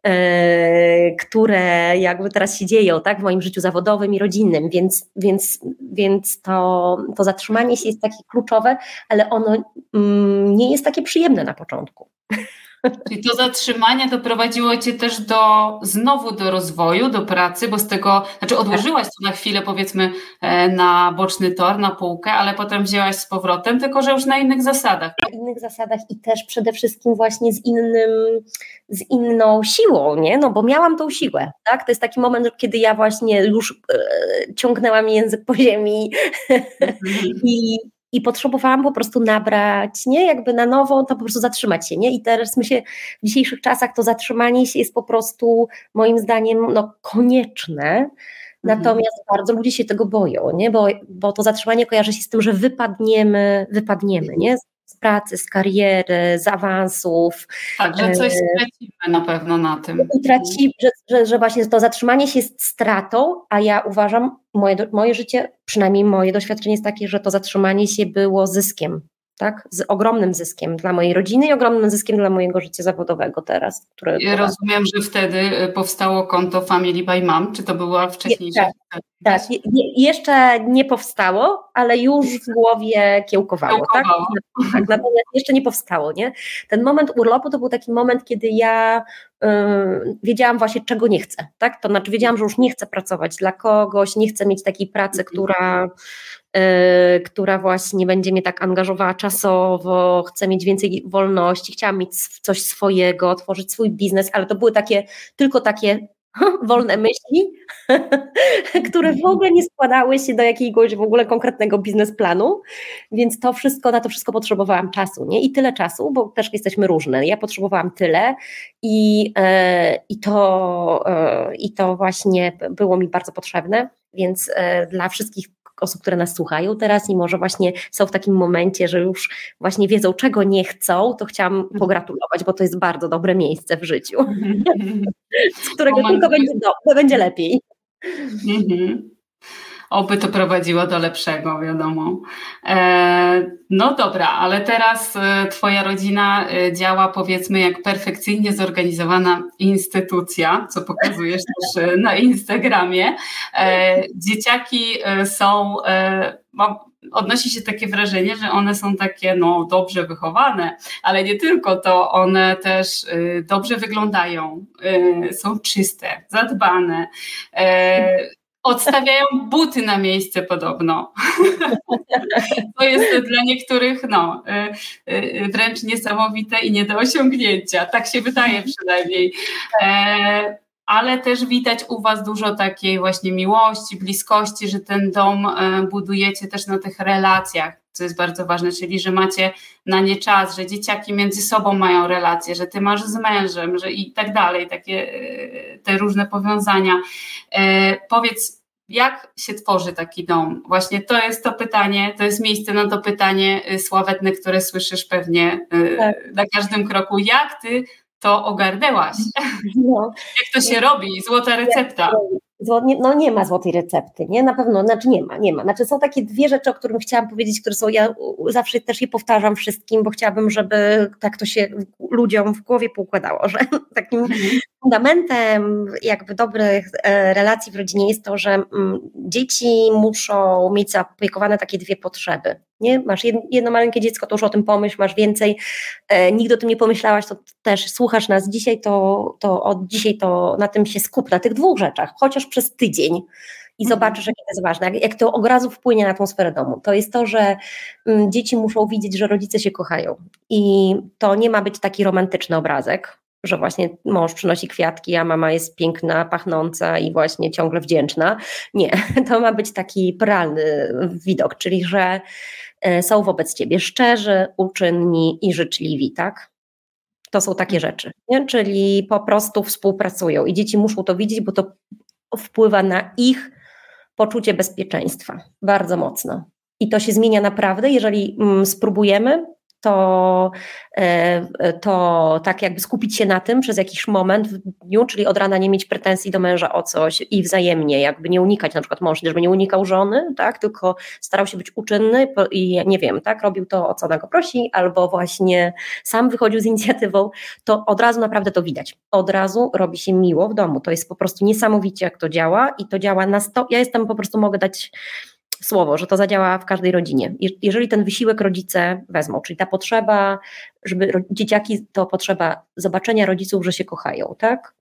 A: E, które jakby teraz się dzieją tak, w moim życiu zawodowym i rodzinnym, więc, więc, więc to, to zatrzymanie się jest takie kluczowe, ale ono mm, nie jest takie przyjemne na początku.
C: Czyli to zatrzymanie doprowadziło Cię też do znowu do rozwoju, do pracy, bo z tego, znaczy odłożyłaś to na chwilę powiedzmy e, na boczny tor, na półkę, ale potem wzięłaś z powrotem, tylko że już na innych zasadach.
A: Na innych zasadach i też przede wszystkim właśnie z innym, z inną siłą, nie? No bo miałam tą siłę, tak? To jest taki moment, kiedy ja właśnie już e, ciągnęłam język po ziemi mhm. i i potrzebowałam po prostu nabrać, nie, jakby na nowo, to po prostu zatrzymać się, nie, i teraz myślę, w dzisiejszych czasach to zatrzymanie się jest po prostu moim zdaniem, no, konieczne, mhm. Natomiast bardzo ludzie się tego boją, nie? Bo, bo to zatrzymanie kojarzy się z tym, że wypadniemy, wypadniemy, nie? Z pracy, z kariery, z awansów.
C: Tak, że coś e, stracimy na pewno na tym.
A: Utraci, że, że, że właśnie to zatrzymanie się jest stratą, a ja uważam, moje, moje życie, przynajmniej moje doświadczenie jest takie, że to zatrzymanie się było zyskiem tak? Z ogromnym zyskiem dla mojej rodziny i ogromnym zyskiem dla mojego życia zawodowego teraz.
C: Które ja rozumiem, że wtedy e, powstało konto Family by Mom, czy to była wcześniejsza?
A: Tak, tak. jeszcze nie powstało, ale już w głowie kiełkowało, tak? kiełkowało. tak? tak? Natomiast jeszcze nie powstało, nie? Ten moment urlopu to był taki moment, kiedy ja yy, wiedziałam właśnie, czego nie chcę, tak? To znaczy wiedziałam, że już nie chcę pracować dla kogoś, nie chcę mieć takiej pracy, mhm. która Y, która właśnie będzie mnie tak angażowała czasowo, chcę mieć więcej wolności, chciałam mieć coś swojego, tworzyć swój biznes, ale to były takie, tylko takie wolne myśli, które w ogóle nie składały się do jakiegoś w ogóle konkretnego biznesplanu, więc to wszystko, na to wszystko potrzebowałam czasu, nie? I tyle czasu, bo też jesteśmy różne. Ja potrzebowałam tyle i, e, i, to, e, i to właśnie było mi bardzo potrzebne, więc e, dla wszystkich osób, które nas słuchają teraz i może właśnie są w takim momencie, że już właśnie wiedzą, czego nie chcą, to chciałam mhm. pogratulować, bo to jest bardzo dobre miejsce w życiu, z którego tylko będzie, do, będzie lepiej.
C: Mhm. Oby to prowadziło do lepszego, wiadomo. E, no dobra, ale teraz e, Twoja rodzina e, działa powiedzmy jak perfekcyjnie zorganizowana instytucja, co pokazujesz też na Instagramie. Dzieciaki są, odnosi się takie wrażenie, że one są takie no, dobrze wychowane, ale nie tylko to, one też dobrze wyglądają, są czyste, zadbane Odstawiają buty na miejsce podobno. to jest dla niektórych no, y, y, wręcz niesamowite i nie do osiągnięcia. Tak się wydaje przynajmniej. E, ale też widać u Was dużo takiej właśnie miłości, bliskości, że ten dom e, budujecie też na tych relacjach, co jest bardzo ważne, czyli że macie na nie czas, że dzieciaki między sobą mają relacje, że Ty masz z mężem, że i tak dalej, takie e, te różne powiązania. E, powiedz, jak się tworzy taki dom? Właśnie to jest to pytanie, to jest miejsce na to pytanie sławetne, które słyszysz pewnie tak. na każdym kroku. Jak ty to ogarnęłaś. No. Jak to się robi? Złota recepta.
A: No nie ma złotej recepty, nie? Na pewno, znaczy nie ma, nie ma. Znaczy są takie dwie rzeczy, o których chciałam powiedzieć, które są, ja zawsze też je powtarzam wszystkim, bo chciałabym, żeby tak to się ludziom w głowie poukładało, że takim mhm. fundamentem jakby dobrych e, relacji w rodzinie jest to, że mm, dzieci muszą mieć zaopiekowane takie dwie potrzeby. Nie? Masz jedno maleńkie dziecko, to już o tym pomyśl, masz więcej. E, nigdy o tym nie pomyślałaś, to też słuchasz nas dzisiaj, to, to od dzisiaj to na tym się skup, na tych dwóch rzeczach, chociaż przez tydzień i mhm. zobaczysz, jakie to jest ważne, jak, to od razu wpłynie na atmosferę domu. To jest to, że mm, dzieci muszą widzieć, że rodzice się kochają i to nie ma być taki romantyczny obrazek, że właśnie mąż przynosi kwiatki, a mama jest piękna, pachnąca i właśnie ciągle wdzięczna. Nie, to ma być taki realny widok, czyli że są wobec ciebie szczerzy, uczynni i życzliwi, tak? To są takie rzeczy, nie? czyli po prostu współpracują i dzieci muszą to widzieć, bo to wpływa na ich poczucie bezpieczeństwa bardzo mocno. I to się zmienia naprawdę, jeżeli mm, spróbujemy to, e, to tak jakby skupić się na tym przez jakiś moment w dniu, czyli od rana nie mieć pretensji do męża o coś i wzajemnie, jakby nie unikać, na przykład mąż, żeby nie unikał żony, tak, tylko starał się być uczynny i nie wiem, tak, robił to, o co ona go prosi, albo właśnie sam wychodził z inicjatywą, to od razu naprawdę to widać. Od razu robi się miło w domu. To jest po prostu niesamowicie, jak to działa i to działa na sto. Ja jestem po prostu, mogę dać słowo, że to zadziała w każdej rodzinie. Jeżeli ten wysiłek rodzice wezmą, czyli ta potrzeba, żeby dzieciaki, to potrzeba zobaczenia rodziców, że się kochają, tak?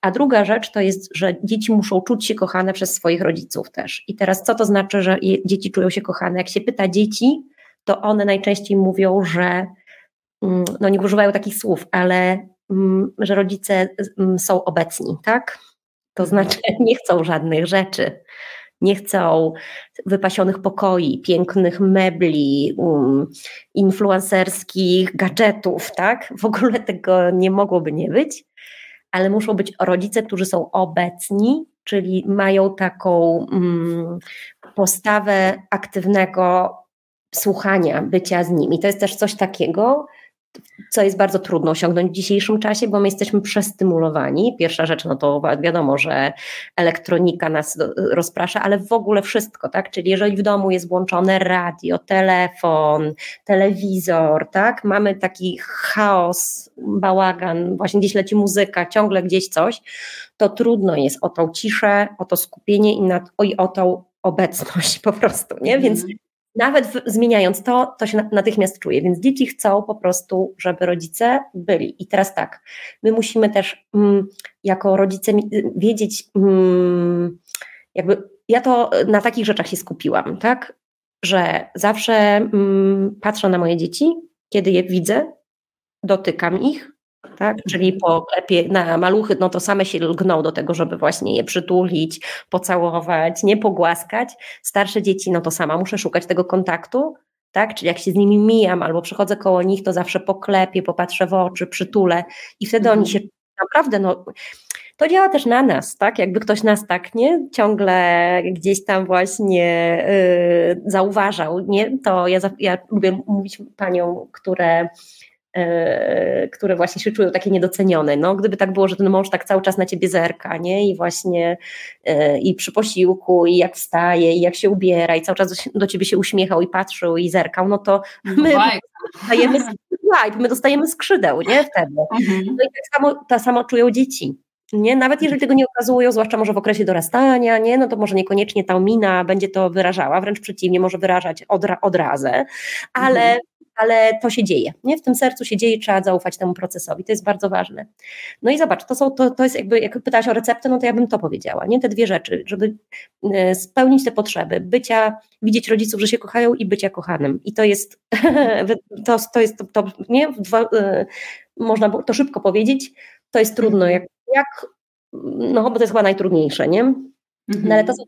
A: A druga rzecz to jest, że dzieci muszą czuć się kochane przez swoich rodziców też. I teraz co to znaczy, że dzieci czują się kochane? Jak się pyta dzieci, to one najczęściej mówią, że mm, no nie używają takich słów, ale mm, że rodzice mm, są obecni, tak? To mhm. znaczy nie chcą żadnych rzeczy. Nie chcą wypasionych pokoi, pięknych mebli, um, influencerskich gadżetów, tak? W ogóle tego nie mogłoby nie być, ale muszą być rodzice, którzy są obecni, czyli mają taką um, postawę aktywnego słuchania, bycia z nimi. To jest też coś takiego, co jest bardzo trudno osiągnąć w dzisiejszym czasie, bo my jesteśmy przestymulowani. Pierwsza rzecz, no to wiadomo, że elektronika nas rozprasza, ale w ogóle wszystko, tak? Czyli jeżeli w domu jest włączone radio, telefon, telewizor, tak? Mamy taki chaos, bałagan, właśnie gdzieś leci muzyka, ciągle gdzieś coś, to trudno jest o tą ciszę, o to skupienie i, nad, i o tą obecność po prostu, nie? Więc mhm nawet w, zmieniając to, to się natychmiast czuje. Więc dzieci chcą po prostu, żeby rodzice byli. I teraz tak, my musimy też mm, jako rodzice wiedzieć, mm, jakby ja to na takich rzeczach się skupiłam, tak? Że zawsze mm, patrzę na moje dzieci, kiedy je widzę, dotykam ich, tak? Czyli po klepie na maluchy, no to same się lgną do tego, żeby właśnie je przytulić, pocałować, nie pogłaskać. Starsze dzieci, no to sama muszę szukać tego kontaktu, tak? Czyli jak się z nimi mijam albo przychodzę koło nich, to zawsze poklepię, popatrzę w oczy, przytulę i wtedy mhm. oni się naprawdę, no to działa też na nas, tak? Jakby ktoś nas tak, nie? Ciągle gdzieś tam właśnie yy, zauważał, nie? To ja, ja lubię mówić paniom, które które właśnie się czują takie niedocenione. No, gdyby tak było, że ten mąż tak cały czas na ciebie zerka, nie? I właśnie e, i przy posiłku, i jak wstaje, i jak się ubiera, i cały czas do, ciebie się uśmiechał i patrzył i zerkał, no to my dostajemy, my dostajemy skrzydeł, nie? Wtedy. Mhm. No i tak samo, tak samo czują dzieci. Nie? Nawet jeżeli tego nie okazują, zwłaszcza może w okresie dorastania, nie? no to może niekoniecznie ta mina będzie to wyrażała, wręcz przeciwnie, może wyrażać odra odrazę, ale mhm ale to się dzieje. Nie? W tym sercu się dzieje, trzeba zaufać temu procesowi. To jest bardzo ważne. No i zobacz, to, są, to, to jest jakby, jak pytałaś o receptę, no to ja bym to powiedziała. Nie? Te dwie rzeczy, żeby e, spełnić te potrzeby, bycia, widzieć rodziców, że się kochają i bycia kochanym. I to jest, to, to jest, to, to nie? Dwa, e, można to szybko powiedzieć, to jest trudno. Jak, jak no bo to jest chyba najtrudniejsze, nie? No ale to są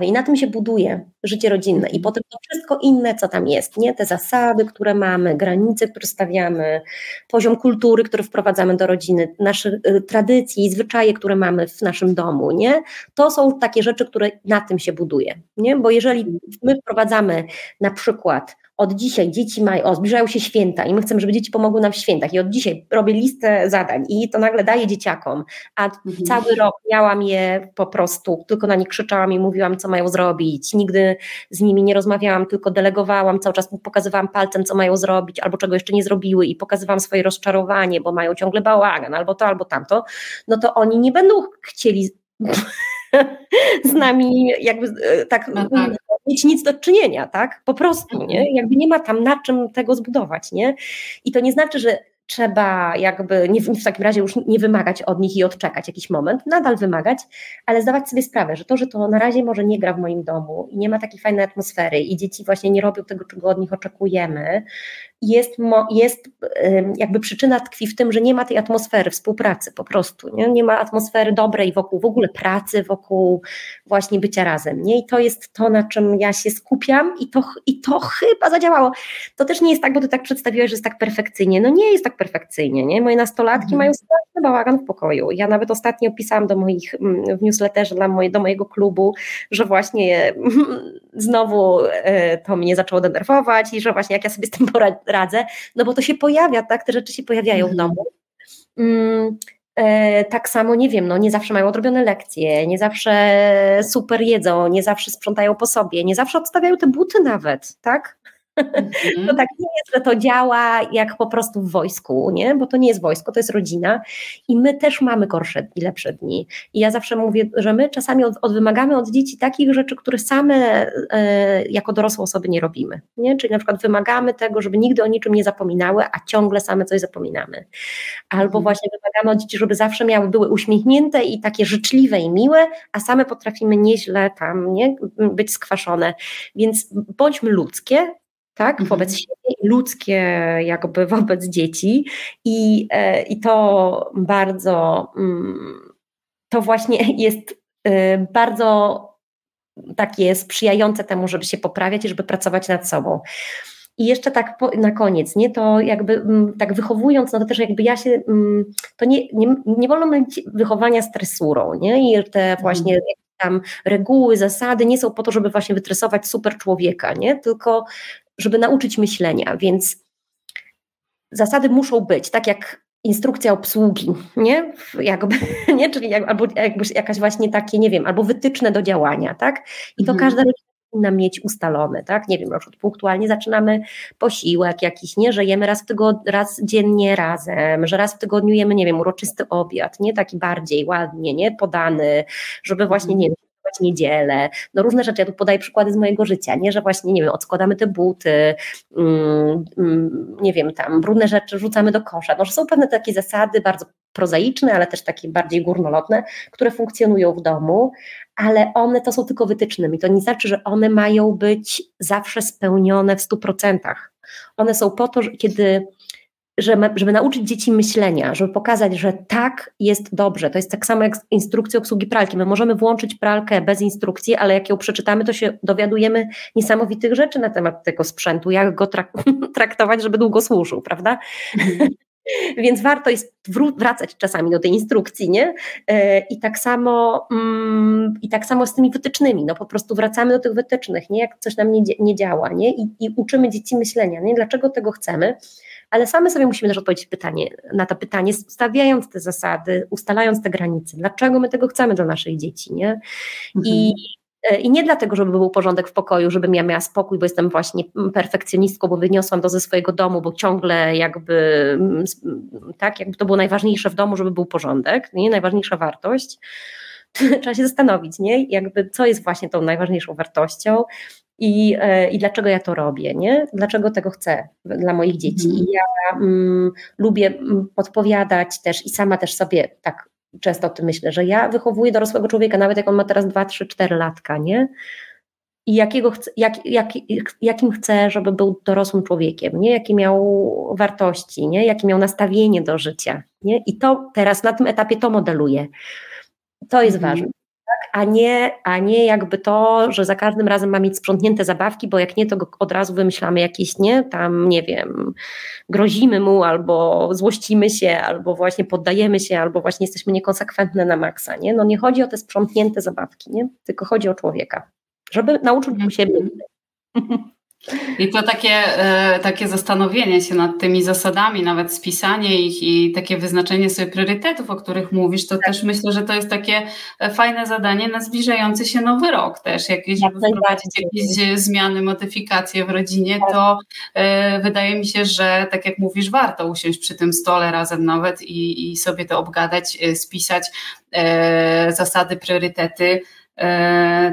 A: i na tym się buduje życie rodzinne i potem to wszystko inne, co tam jest, nie? Te zasady, które mamy, granice, które stawiamy, poziom kultury, który wprowadzamy do rodziny, nasze y, tradycje i zwyczaje, które mamy w naszym domu, nie? To są takie rzeczy, które na tym się buduje, nie? Bo jeżeli my wprowadzamy na przykład od dzisiaj dzieci mają, o, zbliżają się święta i my chcemy, żeby dzieci pomogły nam w świętach. I od dzisiaj robię listę zadań i to nagle daję dzieciakom, a mhm. cały rok miałam je po prostu, tylko na nie krzyczałam i mówiłam, co mają zrobić, nigdy z nimi nie rozmawiałam, tylko delegowałam, cały czas pokazywałam palcem, co mają zrobić, albo czego jeszcze nie zrobiły i pokazywałam swoje rozczarowanie, bo mają ciągle bałagan, albo to, albo tamto, no to oni nie będą chcieli z nami jakby e, tak, no tak mieć nic do czynienia, tak? Po prostu, nie? Mhm. Jakby nie ma tam na czym tego zbudować, nie? I to nie znaczy, że trzeba jakby nie, w takim razie już nie wymagać od nich i odczekać jakiś moment, nadal wymagać, ale zdawać sobie sprawę, że to, że to na razie może nie gra w moim domu i nie ma takiej fajnej atmosfery i dzieci właśnie nie robią tego, czego od nich oczekujemy, jest, jest jakby przyczyna tkwi w tym, że nie ma tej atmosfery współpracy po prostu, nie, nie ma atmosfery dobrej wokół w ogóle pracy, wokół właśnie bycia razem, nie? I to jest to, na czym ja się skupiam i to, i to chyba zadziałało. To też nie jest tak, bo ty tak przedstawiłaś, że jest tak perfekcyjnie, no nie jest tak perfekcyjnie, nie? Moje nastolatki mhm. mają straszny bałagan w pokoju. Ja nawet ostatnio pisałam do moich, mm, w newsletterze dla moje, do mojego klubu, że właśnie znowu e, to mnie zaczęło denerwować i że właśnie jak ja sobie z tym poradzę, no bo to się pojawia, tak, te rzeczy się pojawiają w mhm. domu. Mm, e, tak samo, nie wiem, no nie zawsze mają odrobione lekcje, nie zawsze super jedzą, nie zawsze sprzątają po sobie, nie zawsze odstawiają te buty nawet, tak? To tak nie jest, że to działa jak po prostu w wojsku, nie? bo to nie jest wojsko, to jest rodzina i my też mamy gorsze i lepsze dni. I ja zawsze mówię, że my czasami od, od wymagamy od dzieci takich rzeczy, które same e, jako dorosłe osoby nie robimy. Nie? Czyli na przykład wymagamy tego, żeby nigdy o niczym nie zapominały, a ciągle same coś zapominamy. Albo mhm. właśnie wymagamy od dzieci, żeby zawsze miały, były uśmiechnięte i takie życzliwe i miłe, a same potrafimy nieźle tam nie? być skwaszone. Więc bądźmy ludzkie, tak, mhm. wobec siebie i ludzkie jakby wobec dzieci i, e, i to bardzo, mm, to właśnie jest e, bardzo takie sprzyjające temu, żeby się poprawiać i żeby pracować nad sobą. I jeszcze tak po, na koniec, nie, to jakby m, tak wychowując, no to też jakby ja się, m, to nie, nie, nie wolno mylić wychowania z tresurą, nie, i te mhm. właśnie mm. tam reguły, zasady nie są po to, żeby właśnie wytresować super człowieka, nie, tylko żeby nauczyć myślenia, więc zasady muszą być, tak jak instrukcja obsługi, nie? Jakby, nie? Czyli jak, albo jakby jakaś właśnie takie, nie wiem, albo wytyczne do działania, tak? I to mhm. każda rodzina powinna mieć ustalone, tak? Nie wiem, na przykład punktualnie zaczynamy posiłek jakiś, nie? Że jemy raz, w tygodniu, raz dziennie razem, że raz w tygodniu jemy, nie wiem, uroczysty obiad, nie? Taki bardziej ładnie, nie? Podany, żeby właśnie, nie wiem, niedzielę, no różne rzeczy, ja tu podaję przykłady z mojego życia, nie, że właśnie, nie wiem, odskładamy te buty, mm, mm, nie wiem, tam brudne rzeczy rzucamy do kosza, no, że są pewne takie zasady bardzo prozaiczne, ale też takie bardziej górnolotne, które funkcjonują w domu, ale one to są tylko wytycznymi, to nie znaczy, że one mają być zawsze spełnione w 100%. One są po to, że kiedy żeby, nauczyć dzieci myślenia, żeby pokazać, że tak jest dobrze. To jest tak samo jak z instrukcją obsługi pralki. My możemy włączyć pralkę bez instrukcji, ale jak ją przeczytamy, to się dowiadujemy niesamowitych rzeczy na temat tego sprzętu, jak go trak traktować, żeby długo służył, prawda? Więc warto jest wracać czasami do tej instrukcji, nie? E, I tak samo, mm, i tak samo z tymi wytycznymi, no po prostu wracamy do tych wytycznych, nie? Jak coś nam nie, nie działa, nie? I, I uczymy dzieci myślenia, nie? Dlaczego tego chcemy? Ale same sobie musimy też odpowiedzieć pytanie, na to pytanie, stawiając te zasady, ustalając te granice. Dlaczego my tego chcemy dla naszych dzieci, nie? Mhm. I e, i nie dlatego, żeby był porządek w pokoju, żebym ja miała spokój, bo jestem właśnie perfekcjonistką, bo wyniosłam to ze swojego domu, bo ciągle jakby, mm, tak, jakby to było najważniejsze w domu, żeby był porządek, nie? najważniejsza wartość. Trzeba się zastanowić, nie? Jakby co jest właśnie tą najważniejszą wartością i, e, i dlaczego ja to robię, nie? Dlaczego tego chcę dla moich dzieci. Mhm. I ja mm, lubię mm, podpowiadać też i sama też sobie tak często o tym myślę, że ja wychowuję dorosłego człowieka, nawet jak on ma teraz 2, 3, 4 latka, nie? I jakiego chce, jak, jak, jakim chcę, żeby był dorosłym człowiekiem, nie? Jakie miał wartości, nie? Jakie miał nastawienie do życia, nie? I to teraz na tym etapie to modeluję. To jest mhm. ważne a nie, a nie jakby to, że za każdym razem ma mieć sprzątnięte zabawki, bo jak nie, to od razu wymyślamy jakieś, nie, tam, nie wiem, grozimy mu, albo złościmy się, albo właśnie poddajemy się, albo właśnie jesteśmy niekonsekwentne na maksa, nie? No nie chodzi o te sprzątnięte zabawki, nie? Tylko chodzi o człowieka, żeby nauczył się być.
C: I to takie, e, takie zastanowienie się nad tymi zasadami, nawet spisanie ich i takie wyznaczenie sobie priorytetów, o których mówisz, to tak. też myślę, że to jest takie e, fajne zadanie na zbliżający się nowy rok też, jakieś, żeby wprowadzić jakieś zmiany, modyfikacje w rodzinie, to e, wydaje mi się, że tak jak mówisz, warto usiąść przy tym stole razem nawet i, i sobie to obgadać, spisać zasady, priorytety,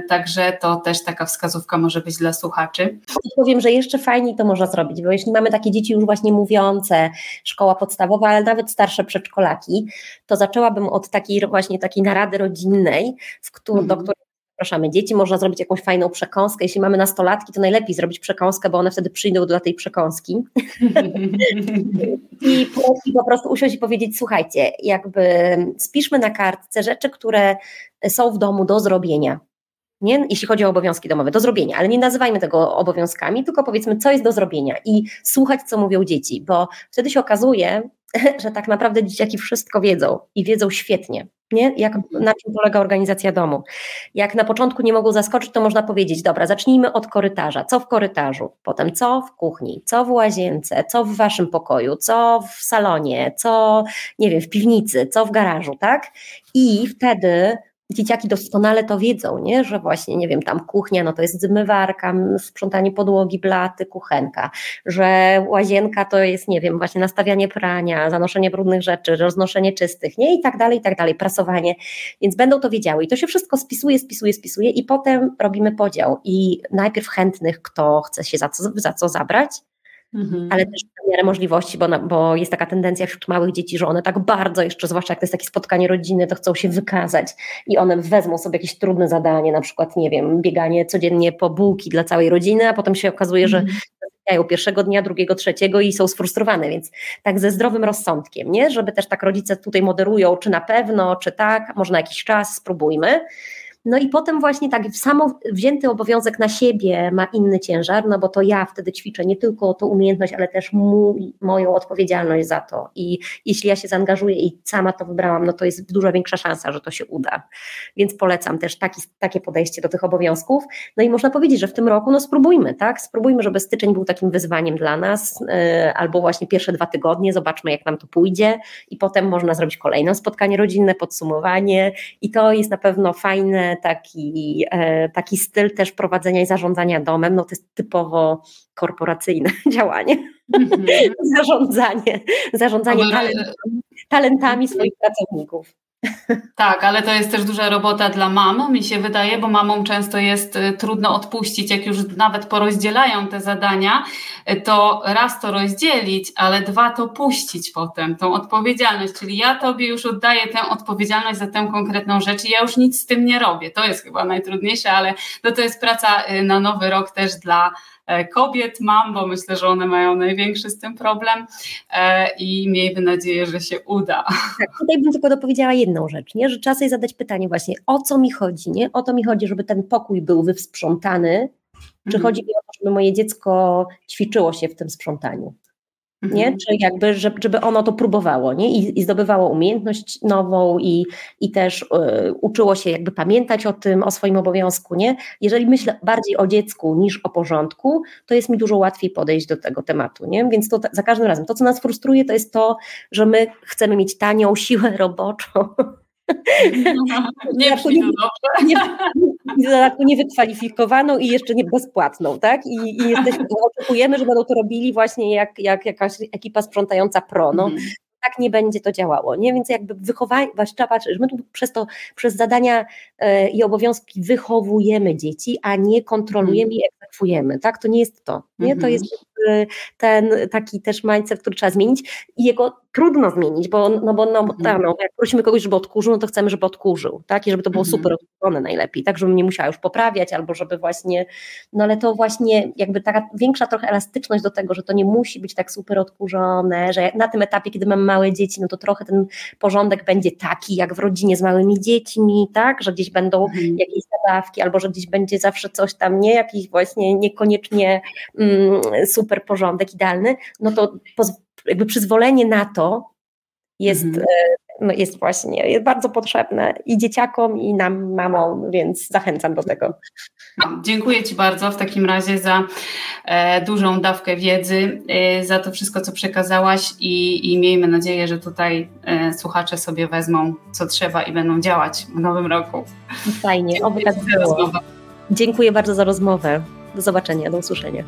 C: także to też taka wskazówka może być dla słuchaczy.
A: Powiem, że jeszcze fajniej to można zrobić, bo jeśli mamy takie dzieci już właśnie mówiące, szkoła podstawowa, ale nawet starsze przedszkolaki, to zaczęłabym od takiej właśnie takiej narady rodzinnej, w którą, mm. do której zapraszamy dzieci, można zrobić jakąś fajną przekąskę. Jeśli mamy nastolatki, to najlepiej zrobić przekąskę, bo one wtedy przyjdą do tej przekąski. I, I po prostu usiąść i powiedzieć, słuchajcie, jakby spiszmy na kartce rzeczy, które są w domu do zrobienia. Nie? Jeśli chodzi o obowiązki domowe, do zrobienia, ale nie nazywajmy tego obowiązkami, tylko powiedzmy, co jest do zrobienia i słuchać, co mówią dzieci, bo wtedy się okazuje, że tak naprawdę dzieciaki wszystko wiedzą i wiedzą świetnie. Nie? Jak, na czym polega organizacja domu. Jak na początku nie mogą zaskoczyć, to można powiedzieć, dobra, zacznijmy od korytarza. Co w korytarzu? Potem co w kuchni? Co w łazience? Co w waszym pokoju? Co w salonie? Co, nie wiem, w piwnicy? Co w garażu, tak? I wtedy dzieciaki doskonale to wiedzą, nie? że właśnie, nie wiem, tam kuchnia, no to jest zmywarka, sprzątanie podłogi, blaty, kuchenka, że łazienka to jest, nie wiem, właśnie nastawianie prania, zanoszenie brudnych rzeczy, roznoszenie czystych, nie? I tak dalej, i tak dalej, prasowanie, więc będą to wiedziały i to się wszystko spisuje, spisuje, spisuje i potem robimy podział i najpierw chętnych, kto chce się za co, za co zabrać, Mhm. ale też w miarę możliwości, bo, na, bo jest taka tendencja wśród małych dzieci, że one tak bardzo jeszcze, zwłaszcza jak to jest takie spotkanie rodziny, to chcą się wykazać i one wezmą sobie jakieś trudne zadanie, na przykład, nie wiem, bieganie codziennie po bułki dla całej rodziny, a potem się okazuje, mhm. że pierwszego dnia, drugiego, trzeciego i są sfrustrowane, więc tak ze zdrowym rozsądkiem, nie? Żeby też tak rodzice tutaj moderują, czy na pewno, czy tak, może na jakiś czas, spróbujmy. No i potem właśnie tak samo wzięty obowiązek na siebie ma inny ciężar, no bo to ja wtedy ćwiczę nie tylko tą umiejętność, ale też mój, moją odpowiedzialność za to. I jeśli ja się zaangażuję i sama to wybrałam, no to jest dużo większa szansa, że to się uda. Więc polecam też taki, takie podejście do tych obowiązków. No i można powiedzieć, że w tym roku no spróbujmy, tak? Spróbujmy, żeby styczeń był takim wyzwaniem dla nas, yy, albo właśnie pierwsze dwa tygodnie, zobaczmy jak nam to pójdzie i potem można zrobić kolejne spotkanie rodzinne, podsumowanie i to jest na pewno fajne taki, e, taki styl też prowadzenia i zarządzania domem, no to jest typowo korporacyjne działanie. Mm -hmm. zarządzanie, zarządzanie talentami, talentami swoich pracowników.
C: Tak, ale to jest też duża robota dla mam, mi się wydaje, bo mamom często jest y, trudno odpuścić, jak już nawet porozdzielają te zadania, y, to raz to rozdzielić, ale dwa to puścić potem, tą odpowiedzialność, czyli ja tobie już oddaję tę odpowiedzialność za tę konkretną rzecz i ja już nic z tym nie robię. To jest chyba najtrudniejsze, ale no to jest praca y, na nowy rok też dla kobiet mam, bo myślę, że one mają największy z tym problem e, i miejmy nadzieję, że się uda.
A: Tak, tutaj bym tylko dopowiedziała jedną rzecz, nie? że sobie zadać pytanie właśnie, o co mi chodzi, nie? O to mi chodzi, żeby ten pokój był wysprzątany, czy mhm. chodzi mi o to, żeby moje dziecko ćwiczyło się w tym sprzątaniu? Nie? Mhm. Czy jakby, żeby ono to próbowało, nie? I, i zdobywało umiejętność nową i, i też y, uczyło się jakby pamiętać o tym, o swoim obowiązku, nie? Jeżeli myślę bardziej o dziecku niż o porządku, to jest mi dużo łatwiej podejść do tego tematu, nie? Więc to za każdym razem, to co nas frustruje, to jest to, że my chcemy mieć tanią siłę roboczą,
C: nie brzmi dobrze. Nie,
A: I dodatku niewykwalifikowaną i jeszcze nie bezpłatną, tak? I, i jesteśmy, oczekujemy, że będą to robili właśnie jak, jak jakaś ekipa sprzątająca pro. No, mm tak nie będzie to działało, nie? Więc jakby wychowanie, trzeba patrzeć, my tu przez to, przez zadania e, i obowiązki wychowujemy dzieci, a nie kontrolujemy i egzekwujemy, tak? To nie jest to, nie? To jest ten taki też mindset, który trzeba zmienić i jego trudno zmienić, bo, no bo no, mhm. tak, no, jak prosimy kogoś, żeby odkurzył, no to chcemy, żeby odkurzył, tak? I żeby to było mhm. super odkurzone najlepiej, tak? Żebym nie musiała już poprawiać, albo żeby właśnie, no ale to właśnie jakby taka większa trochę elastyczność do tego, że to nie musi być tak super odkurzone, że na tym etapie, kiedy mamy małe dzieci, no to trochę ten porządek będzie taki, jak w rodzinie z małymi dziećmi, tak? Że gdzieś będą mhm. jakieś zabawki, albo że gdzieś będzie zawsze coś tam, nie? Jakiś właśnie niekoniecznie mm, super porządek idealny, no to jakby przyzwolenie na to jest, mhm. E, no jest właśnie jest bardzo potrzebne i dzieciakom, i nam, mamom, więc zachęcam do tego.
C: Dziękuję Ci bardzo w takim razie za e, dużą dawkę wiedzy, e, za to wszystko, co przekazałaś i, i miejmy nadzieję, że tutaj e, słuchacze sobie wezmą, co trzeba i będą działać w nowym roku.
A: Fajnie, oby tak było. Dziękuję bardzo za rozmowę. Do zobaczenia, do usłyszenia.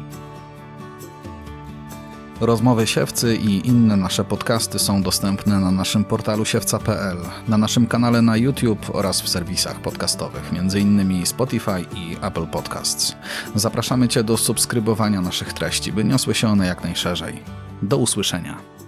B: Rozmowy Siewcy i inne nasze podcasty są dostępne na naszym portalu siewca.pl, na naszym kanale na YouTube oraz w serwisach podcastowych, m.in. Spotify i Apple Podcasts. Zapraszamy Cię do subskrybowania naszych treści, by niosły się one jak najszerzej. Do usłyszenia.